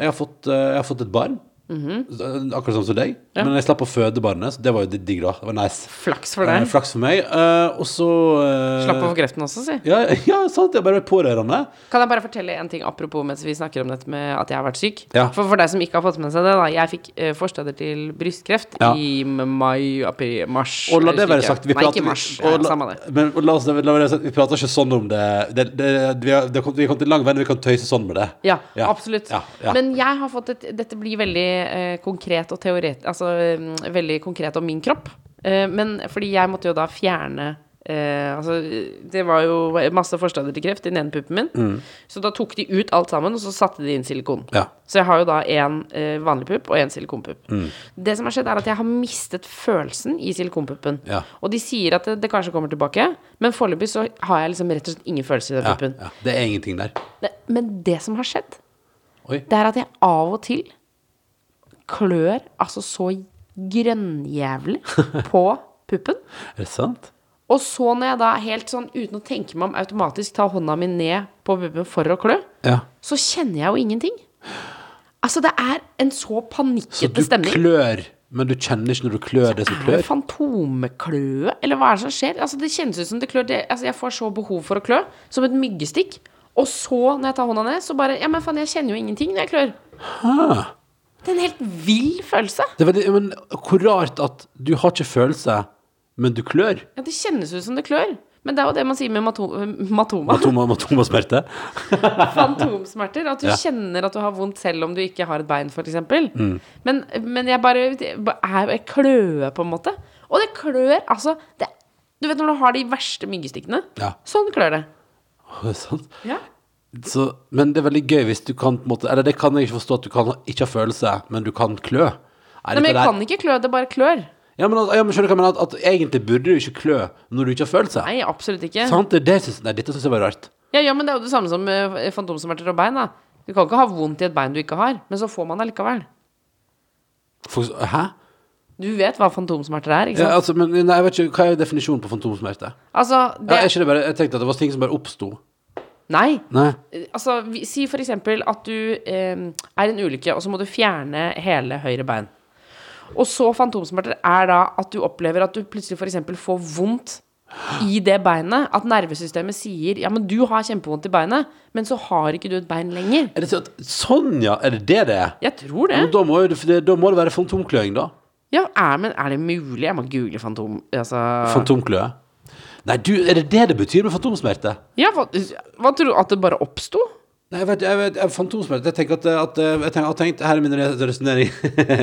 S4: Jeg har fått, eh, jeg har fått et barn. Akkurat sånn som deg.
S3: Ja.
S4: Men jeg slapp å føde barnet, så det var jo digg, da. Det var nice.
S3: Flaks for
S4: Eh,
S3: deg.
S4: flaks for meg. Eh, og så eh,
S3: Slapp å få kreften også, si.
S4: Ja, (laughs) ja, sant. Jeg bare pårørende.
S3: Kan jeg bare fortelle en ting apropos mens vi snakker om dette med at jeg har vært syk?
S4: Ja.
S3: For, for deg som ikke har fått med seg det, da. Jeg fikk eh, forstadier til brystkreft i mai, april, mars
S4: Og la det være sagt, vi prater, men la oss, la være sagt, vi prater ikke sånn om det, det, det vi, har, kommet, kommet lang vei vi kan tøyse sånn med det.
S3: Ja, absolutt.
S4: Ja, ja.
S3: Men jeg har fått et Dette blir veldig eh, konkret og teoretisk Altså mm, veldig konkret om min kropp. Eh, men fordi jeg måtte jo da fjerne eh, Altså, det var jo masse forstadier til kreft i den ene puppen min.
S4: Mm.
S3: Så da tok de ut alt sammen, og så satte de inn silikon.
S4: Ja.
S3: Så jeg har jo da én eh, vanlig pupp og én silikonpupp.
S4: Mm.
S3: Det som har skjedd, er at jeg har mistet følelsen i silikonpuppen.
S4: Ja.
S3: Og de sier at det, det kanskje kommer tilbake, men foreløpig så har jeg liksom rett og slett ingen følelse i den
S4: Ja,
S3: puppen.
S4: ja. Det er ingenting der.
S3: Ne, men det som har skjedd,
S4: Oi.
S3: det er at jeg av og til klør altså så grønnjævlig (laughs) på puppen.
S4: Er det sant?
S3: Og så når jeg da helt sånn uten å tenke meg om automatisk tar hånda mi ned på puppen for å klø,
S4: Ja.
S3: så kjenner jeg jo ingenting. Altså, det er en så
S4: Så du klør, men du kjenner ikke når du klør det som
S3: Er det
S4: klør?
S3: fantomkløe, eller hva er det som skjer? Altså, det kjennes ut som det klør. Det, altså, jeg får så behov for å klø, som et myggestikk. Og så, når jeg tar hånda ned, så bare Ja, men faen, jeg kjenner jo ingenting når jeg klør.
S4: Ah.
S3: Det er en helt vill følelse.
S4: Det er veldig, men hvor rart at du har ikke følelse, men du klør.
S3: Ja, det kjennes ut som det klør. Men det er jo det man sier med mato matoma.
S4: Matoma, matomasmerte. (laughs)
S3: Fantomsmerter. At du
S4: Ja.
S3: kjenner at du har vondt selv om du ikke har et bein, f.eks.
S4: Mm.
S3: Men, men jeg bare er jeg kløe, på en måte. Og det klør altså det, Du vet når du har de verste myggestikkene?
S4: Ja.
S3: Sånn klør det.
S4: Det er sant.
S3: Ja.
S4: Så, men det er veldig gøy hvis du kan på en måte Eller det kan jeg ikke forstå at du kan ikke ha følelse, men du kan klø. Er
S3: Nei, men jeg
S4: der-
S3: kan ikke klø, det bare klør.
S4: Ja, men, at- ja, men skjønner du hva jeg mener? At, at egentlig burde du ikke klø når du ikke har følelse.
S3: Nei, absolutt ikke.
S4: Sant? Det, er det synes, nei, dette syns jeg var rart.
S3: Ja, ja, men det er jo det samme som uh, fantomsmerter og bein. da Du kan ikke ha vondt i et bein du ikke har, men så får man det likevel.
S4: For, hæ?
S3: Du vet hva fantomsmerter er, ikke
S4: Ja,
S3: sant?
S4: altså, men nei, jeg vet ikke, Hva er definisjonen på fantomsmerte?
S3: Altså,
S4: Ja,
S3: det
S4: er ikke det bare, jeg tenkte at det var ting som bare oppsto.
S3: Nei.
S4: Nei.
S3: Eh, Altså, vi- si for eksempel at du eh, er i en ulykke, og så må du fjerne hele høyre bein. Og så fantomsmerter er da at du opplever at du plutselig eksempel får vondt i det beinet. At nervesystemet sier ja, men du har kjempevondt i beinet, men så har ikke du et bein lenger.
S4: Er det så, sånn, ja? Er det det det er?
S3: Jeg tror det.
S4: Men Da må, det- da må det være fantomkløing, da.
S3: Ja, er, men er det mulig? Jeg må google fantom... Altså
S4: Fantomkløe. Nei, du, er det det det betyr med fantomsmerte?
S3: Ja, hva, hva tror du? At det bare oppsto?
S4: Nei, jeg vet, jeg vet jeg, Jeg tenker at, at Jeg tenker, tenkt Her er min resonnering.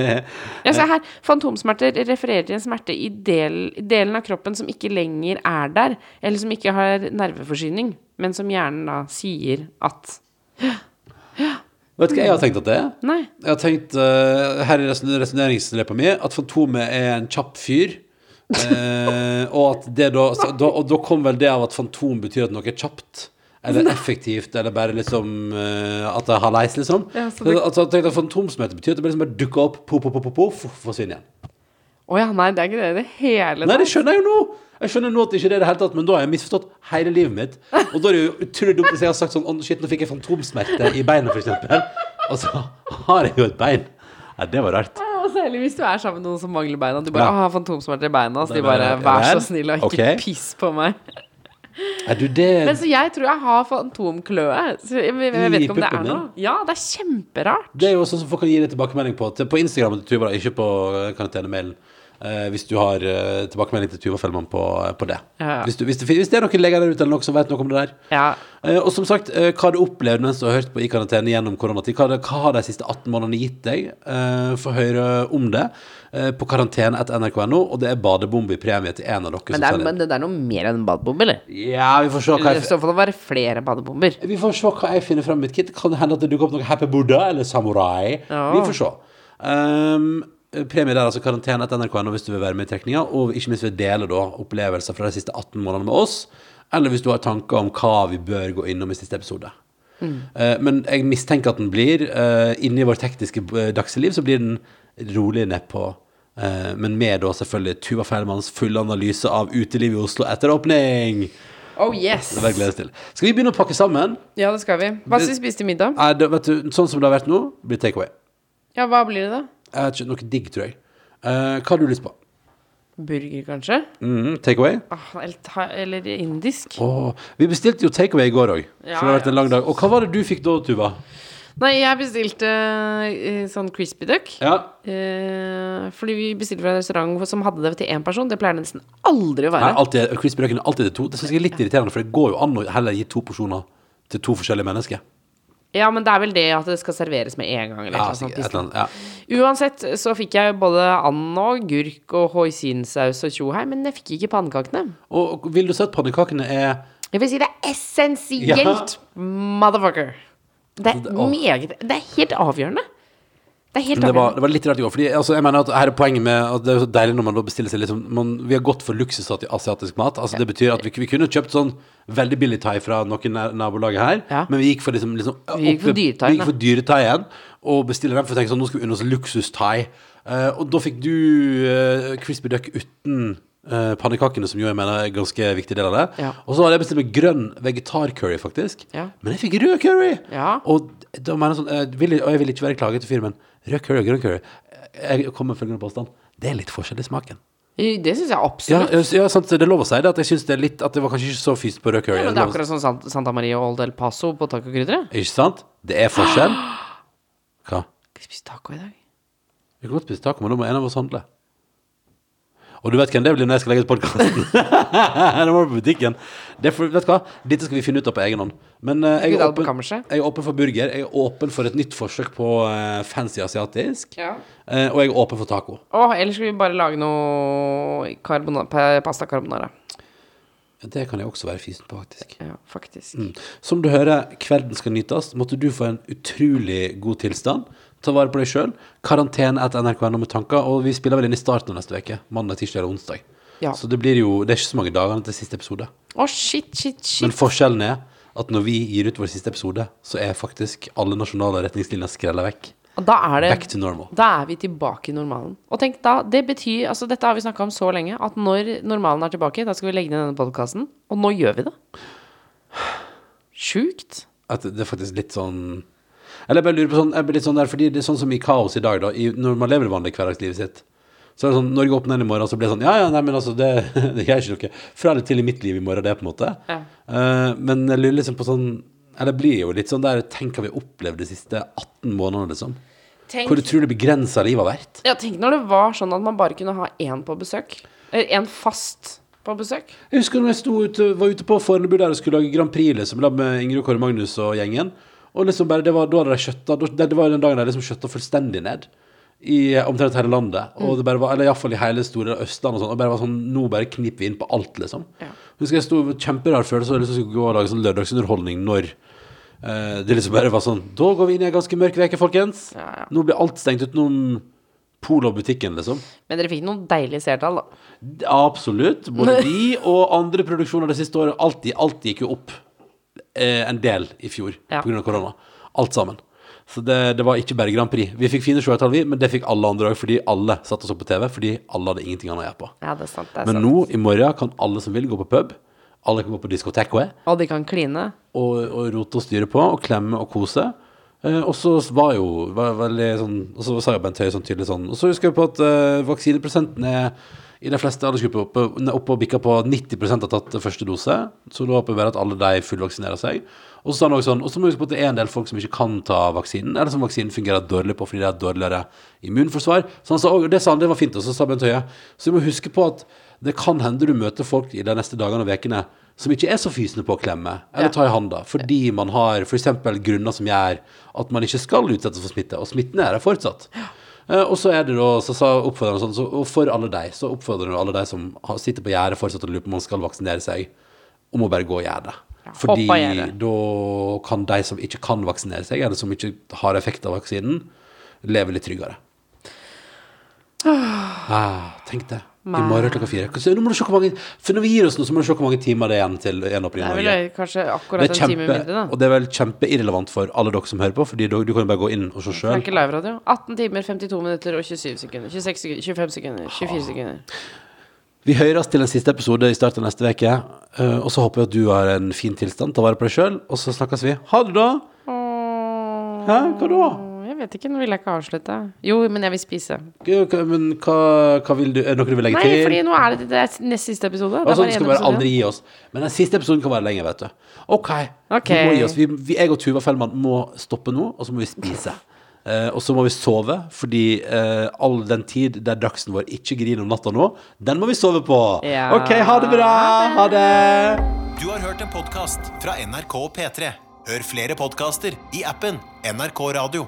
S4: (laughs)
S3: Ja, se her. Fantomsmerter refererer til en smerte i, del, delen av kroppen som ikke lenger er der, eller som ikke har nerveforsyning, men som hjernen da sier at
S4: vet du hva jeg har tenkt at det er?
S3: Nei.
S4: Jeg har tenkt uh, her i reson- resonneringsløpet mi at Fantomet er en kjapp fyr. Eh, og da, så, da Og da kom vel det av at fantom betyr at noe er kjapt. Eller effektivt, eller bare liksom uh, At det er halveis, liksom.
S3: Ja, så det-
S4: altså, at Fantomsmerte betyr at det bare liksom bare dukker opp, poff, poff, poff, poff, poff, forsvinner igjen.
S3: Å ja, nei, det er ikke det i det hele tatt.
S4: Nei, det skjønner jeg jo nå! Jeg skjønner nå at det ikke er det i det hele tatt, men da har jeg misforstått hele livet mitt. Og da er det jo utrolig dumt hvis jeg har sagt sånn Å, shit, nå fikk jeg fantomsmerte i beinet, eksempel. Og så har jeg jo et bein. Nei, det var rart.
S3: Og særlig hvis du er sammen med noen som mangler beina. Du bare
S4: Ja.
S3: 'Har fantomsmerter i beina', så de bare 'Vær så snill, og ikke
S4: okay.
S3: piss på meg'.
S4: Er du det
S3: Men så jeg tror jeg har fantomkløe. Så jeg, jeg, jeg vet ikke om det er noe. Ja, det er kjemperart.
S4: Det er jo sånn som folk kan gi deg tilbakemelding på På Instagram til Tuva, ikke på eh, karantenemailen. Eh, hvis du har uh, tilbakemelding til Tuva Fellmann på, uh, på det.
S3: Ja.
S4: Hvis, du, hvis, det, hvis det er noen leger der ute eller noen som vet noe om det der.
S3: Ja.
S4: Og som sagt, hva har du opplevd mens du har hørt på i karantene gjennom koronatid? Hva, hva har de siste 18 månedene gitt deg? Uh, Få høre om det på karantene etter nrk.no, og det er badebombe i premie til en av dere.
S3: Men det, er, men det er noe mer enn en badebombe, eller?
S4: Ja, vi får se hva jeg,
S3: så fall være flere badebomber.
S4: vi får se hva jeg finner fram i mitt kit. Kan det hende at det dukker opp noe Happy Buddha eller Samurai?
S3: Ja.
S4: Vi får se. Um, premie der, altså karantene etter NRK.no hvis du vil være med i trekninga, og ikke minst vil dele da opplevelser fra de siste 18 månedene med oss, eller hvis du har tanker om hva vi bør gå innom i siste episode. Eh, men jeg mistenker at den blir uh, Inni vårt tekniske uh, dagsliv så blir den rolig nedpå. Uh, men med da selvfølgelig Tuva Feilmanns fulle analyse av utelivet i Oslo etter åpning.
S3: Oh yes!
S4: Det jeg til. Skal vi begynne å pakke sammen?
S3: Ja, det skal vi. Hva skal vi spise til middag?
S4: Det, vet du, sånn som det har vært nå, blir takeaway.
S3: Ja, hva blir det, da?
S4: Jeg vet ikke, Noe digg, tror jeg. Eh, hva har du lyst på?
S3: Burger, kanskje?
S4: Mhm, takeaway?
S3: Ah, eller, eller indisk?
S4: Åh, vi bestilte jo takeaway i går òg. For det har vært en lang dag. Og hva var det du fikk da, Tuva?
S3: Nei, jeg bestilte eh, sånn crispy duck.
S4: Ja.
S3: Eh, fordi vi bestilte fra en restaurant som hadde det til én person. Det pleier det nesten aldri å
S4: Nei,
S3: være.
S4: alltid, crispy bacon er alltid til to. Det synes jeg er litt irriterende, for det går jo an å heller gi to porsjoner til to forskjellige mennesker.
S3: Ja, men det er vel det at det skal serveres med en gang. Eller
S4: Ja, sikkert, et eller annet, ja.
S3: Uansett så fikk jeg både and og gurk og hoisinsaus og tjohei, men jeg fikk ikke pannekakene.
S4: Og, vil du si at pannekakene er
S3: Jeg vil si det er essensielt, motherfucker. Det er meget Det er helt avgjørende. Det
S4: det var, det var litt rart i går. Fordi, altså, jeg mener at her er poenget med at det er så deilig når man bestiller seg liksom man, Vi har gått for luksusasiatisk mat. Altså, Det betyr at vi, vi kunne kjøpt sånn veldig billig thai fra noen na- nabolaget her,
S3: Ja.
S4: men vi gikk for liksom, liksom
S3: Vi gikk for dyrthaien,
S4: Vi gikk for og bestiller den for å tenke sånn Nå skal vi unne oss luksus-thai. Eh, og da fikk du uh, crispy duck uten eh, pannekakene, som jo jeg mener er en ganske viktig del av det.
S3: Ja.
S4: Og så hadde jeg bestilt meg grønn vegetar-curry, faktisk.
S3: Ja.
S4: Men jeg fikk rød curry!
S3: Ja.
S4: Og da mener jeg sånn jeg vil, Og jeg vil ikke være klaget til fyren, men rød curry og grønn curry Jeg kommer med følgende påstand. Det er litt forskjell i smaken.
S3: Det syns jeg absolutt.
S4: ja, ja sant, det er lov å si det. At jeg synes det er litt At det var kanskje ikke så fyst på rød curry.
S3: Ja, men
S4: det
S3: er akkurat som sånn Santa Maria og Old El Paso på tacokrydderet.
S4: Ikke sant? Det er forskjell. (gasps) Hva?
S3: Skal vi spise taco i dag?
S4: Vi kan godt spise taco, men da må en av oss handle. Og du vet hvem det blir når jeg skal legge ut podkasten. (laughs) det må du på butikken. Det for, vet du hva? Dette skal vi finne ut av på egen hånd. Men eh, jeg, er åpen, jeg er åpen for burger. Jeg er åpen for et nytt forsøk på eh, fancy asiatisk.
S3: Ja.
S4: Eh, og jeg er åpen for taco.
S3: Åh, ellers skal vi bare lage noe carbona, pasta carbonara.
S4: Det kan jeg også være fisen på, faktisk.
S3: Ja, faktisk.
S4: Mm. Som du hører, kvelden skal nytes. Måtte du få en utrolig god tilstand. Ta vare på deg sjøl. Karantene etter NRK.no med tanker. Og vi spiller vel inn i starten av neste uke. Mandag, tirsdag eller onsdag.
S3: Ja.
S4: Så det blir jo Det er ikke så mange dagene til siste episode.
S3: Å, shit, shit, shit.
S4: Men forskjellen er at når vi gir ut vår siste episode, så er faktisk alle nasjonale retningslinjer skrella vekk.
S3: Da er det
S4: Back to normal.
S3: Da er vi tilbake i normalen. Og tenk da, det betyr Altså, dette har vi snakka om så lenge, at når normalen er tilbake, da skal vi legge ned denne podkasten. Og nå gjør vi det. Sjukt.
S4: At det er faktisk litt sånn Eller jeg bare lurer på sånn, jeg blir litt sånn der, fordi det er sånn som i kaos i dag, da, i, når man lever det vanlige hverdagslivet sitt. Så er det sånn, Norge åpner i morgen, så blir det sånn Ja, ja, nei, men altså, det, (laughs) det er ikke noe fra eller til i mitt liv i morgen, det, på en måte.
S3: Ja.
S4: Uh, men jeg lurer liksom på sånn Eller det blir jo litt sånn der Tenk hva vi har opplevd de siste 18 månedene, liksom.
S3: Tenk,
S4: Hvor utrolig begrensa livet har vært.
S3: ja, tenk når det var sånn at man bare kunne ha én på besøk. Eller én fast på besøk.
S4: Jeg husker når jeg ute, var ute på Fornebu der og skulle lage Grand Prix liksom, med Ingrid Kåre Magnus og gjengen. Og liksom bare, det var, da hadde de skjøtta Det det var den dagen de liksom skjøtta fullstendig ned. I eh, omtrent hele landet. Og det bare var, eller iallfall i hele store Østlandet og sånn. Og bare var sånn Nå bare kniper vi inn på alt, liksom.
S3: Ja.
S4: Husker jeg sto kjemperar følelse av å liksom skulle gå og lage sånn lørdagsunderholdning når eh, det liksom bare var sånn Da går vi inn i en ganske mørk uke, folkens.
S3: Ja, ja.
S4: Nå blir alt stengt utenom Polo og butikken, liksom.
S3: Men dere fikk noen deilige seertall, da.
S4: Absolutt. Både (laughs) de og andre produksjoner det siste året. Alt, alt gikk jo opp en del i fjor
S3: Ja.
S4: av korona. Alt sammen. Så det, det var ikke bare Grand Prix. Vi fikk fine seertall, vi, men det fikk alle andre òg, fordi alle satt oss opp på TV. Fordi alle hadde ingenting annet å gjøre på.
S3: Ja, det er sant. Det er
S4: Men
S3: sant.
S4: nå, i morgen, kan alle som vil, gå på pub. Alle kan gå på diskotek
S3: Og de kan kline.
S4: og, og rote og styre på, og klemme og kose. Eh, og så var jo var veldig sånn Og så sa jo Bent Høie sånn tydelig sånn Og så husker jeg på at eh, vaksineprosenten er i de fleste aldersgrupper oppe, oppe og bikka på 90% har tatt første dose. Så da håper vi bare at alle de fullvaksinerer seg. Og så sa han også sånn Og så må vi huske på at det er en del folk som ikke kan ta vaksinen, eller som vaksinen fungerer dårlig på fordi de har dårligere immunforsvar. Så han sa, og det sa han, det var fint. Og så sa Bent Høie Så vi må huske på at det kan hende du møter folk i de neste dagene og ukene som ikke er så fysende på å klemme eller ta i handa, fordi man har f.eks. grunner som gjør at man ikke skal utsettes for smitte, og smitten er der fortsatt. Eh, og så er det da, så sa oppfordreren sånn, så, og for alle de, så oppfordrer han alle de som sitter på gjerdet fortsatt og lurer på om man skal vaksinere seg, om å bare gå og gjøre det. Fordi da kan de som ikke kan vaksinere seg, eller som ikke har effekt av vaksinen, leve litt tryggere. Ah, tenk det. I morgen klokka fire. Så Nå må du se hvor mange, for når vi gir oss nå, så må du se hvor mange timer det er igjen til gjenåpning i Norge.
S3: kanskje akkurat en time mindre, da.
S4: og det er vel kjempeirrelevant for alle dere som hører på, Fordi du, du kan jo bare gå inn og se sjøl.
S3: ikke live-radio. 18 timer, 52 minutter og 27 sekunder. 26 sekunder, 25 sekunder, 24 sekunder.
S4: Vi høres til en siste episode i starten av neste uke. eh, og så håper jeg at du har en fin tilstand. Ta vare på deg sjøl, og så snakkes vi. Ha det, da! Hæ? Hva da?
S3: Jeg vet ikke, nå vil jeg ikke avslutte. Jo, men jeg vil spise.
S4: Hva- Men hva, hva vil du Er det noe du vil legge
S3: Nei,
S4: til?
S3: fordi nå er det, det er nest siste episode. Det er
S4: Altså,
S3: bare
S4: det skal bare
S3: episode.
S4: aldri gi oss. Men den siste episoden kan være lenger, vet du. OK.
S3: okay.
S4: Vi må gi oss. Vi, vi, jeg og Tuva Fellmann må stoppe nå, og så må vi spise. Uh, (laughs) og så må vi sove, fordi uh, all den tid der dagsen vår ikke griner om natta nå, den må vi sove på.
S3: Ja.
S4: OK, ha det bra! Ha det!
S1: Du har hørt en podkast fra NRK og P3. Hør flere podkaster i appen NRK Radio.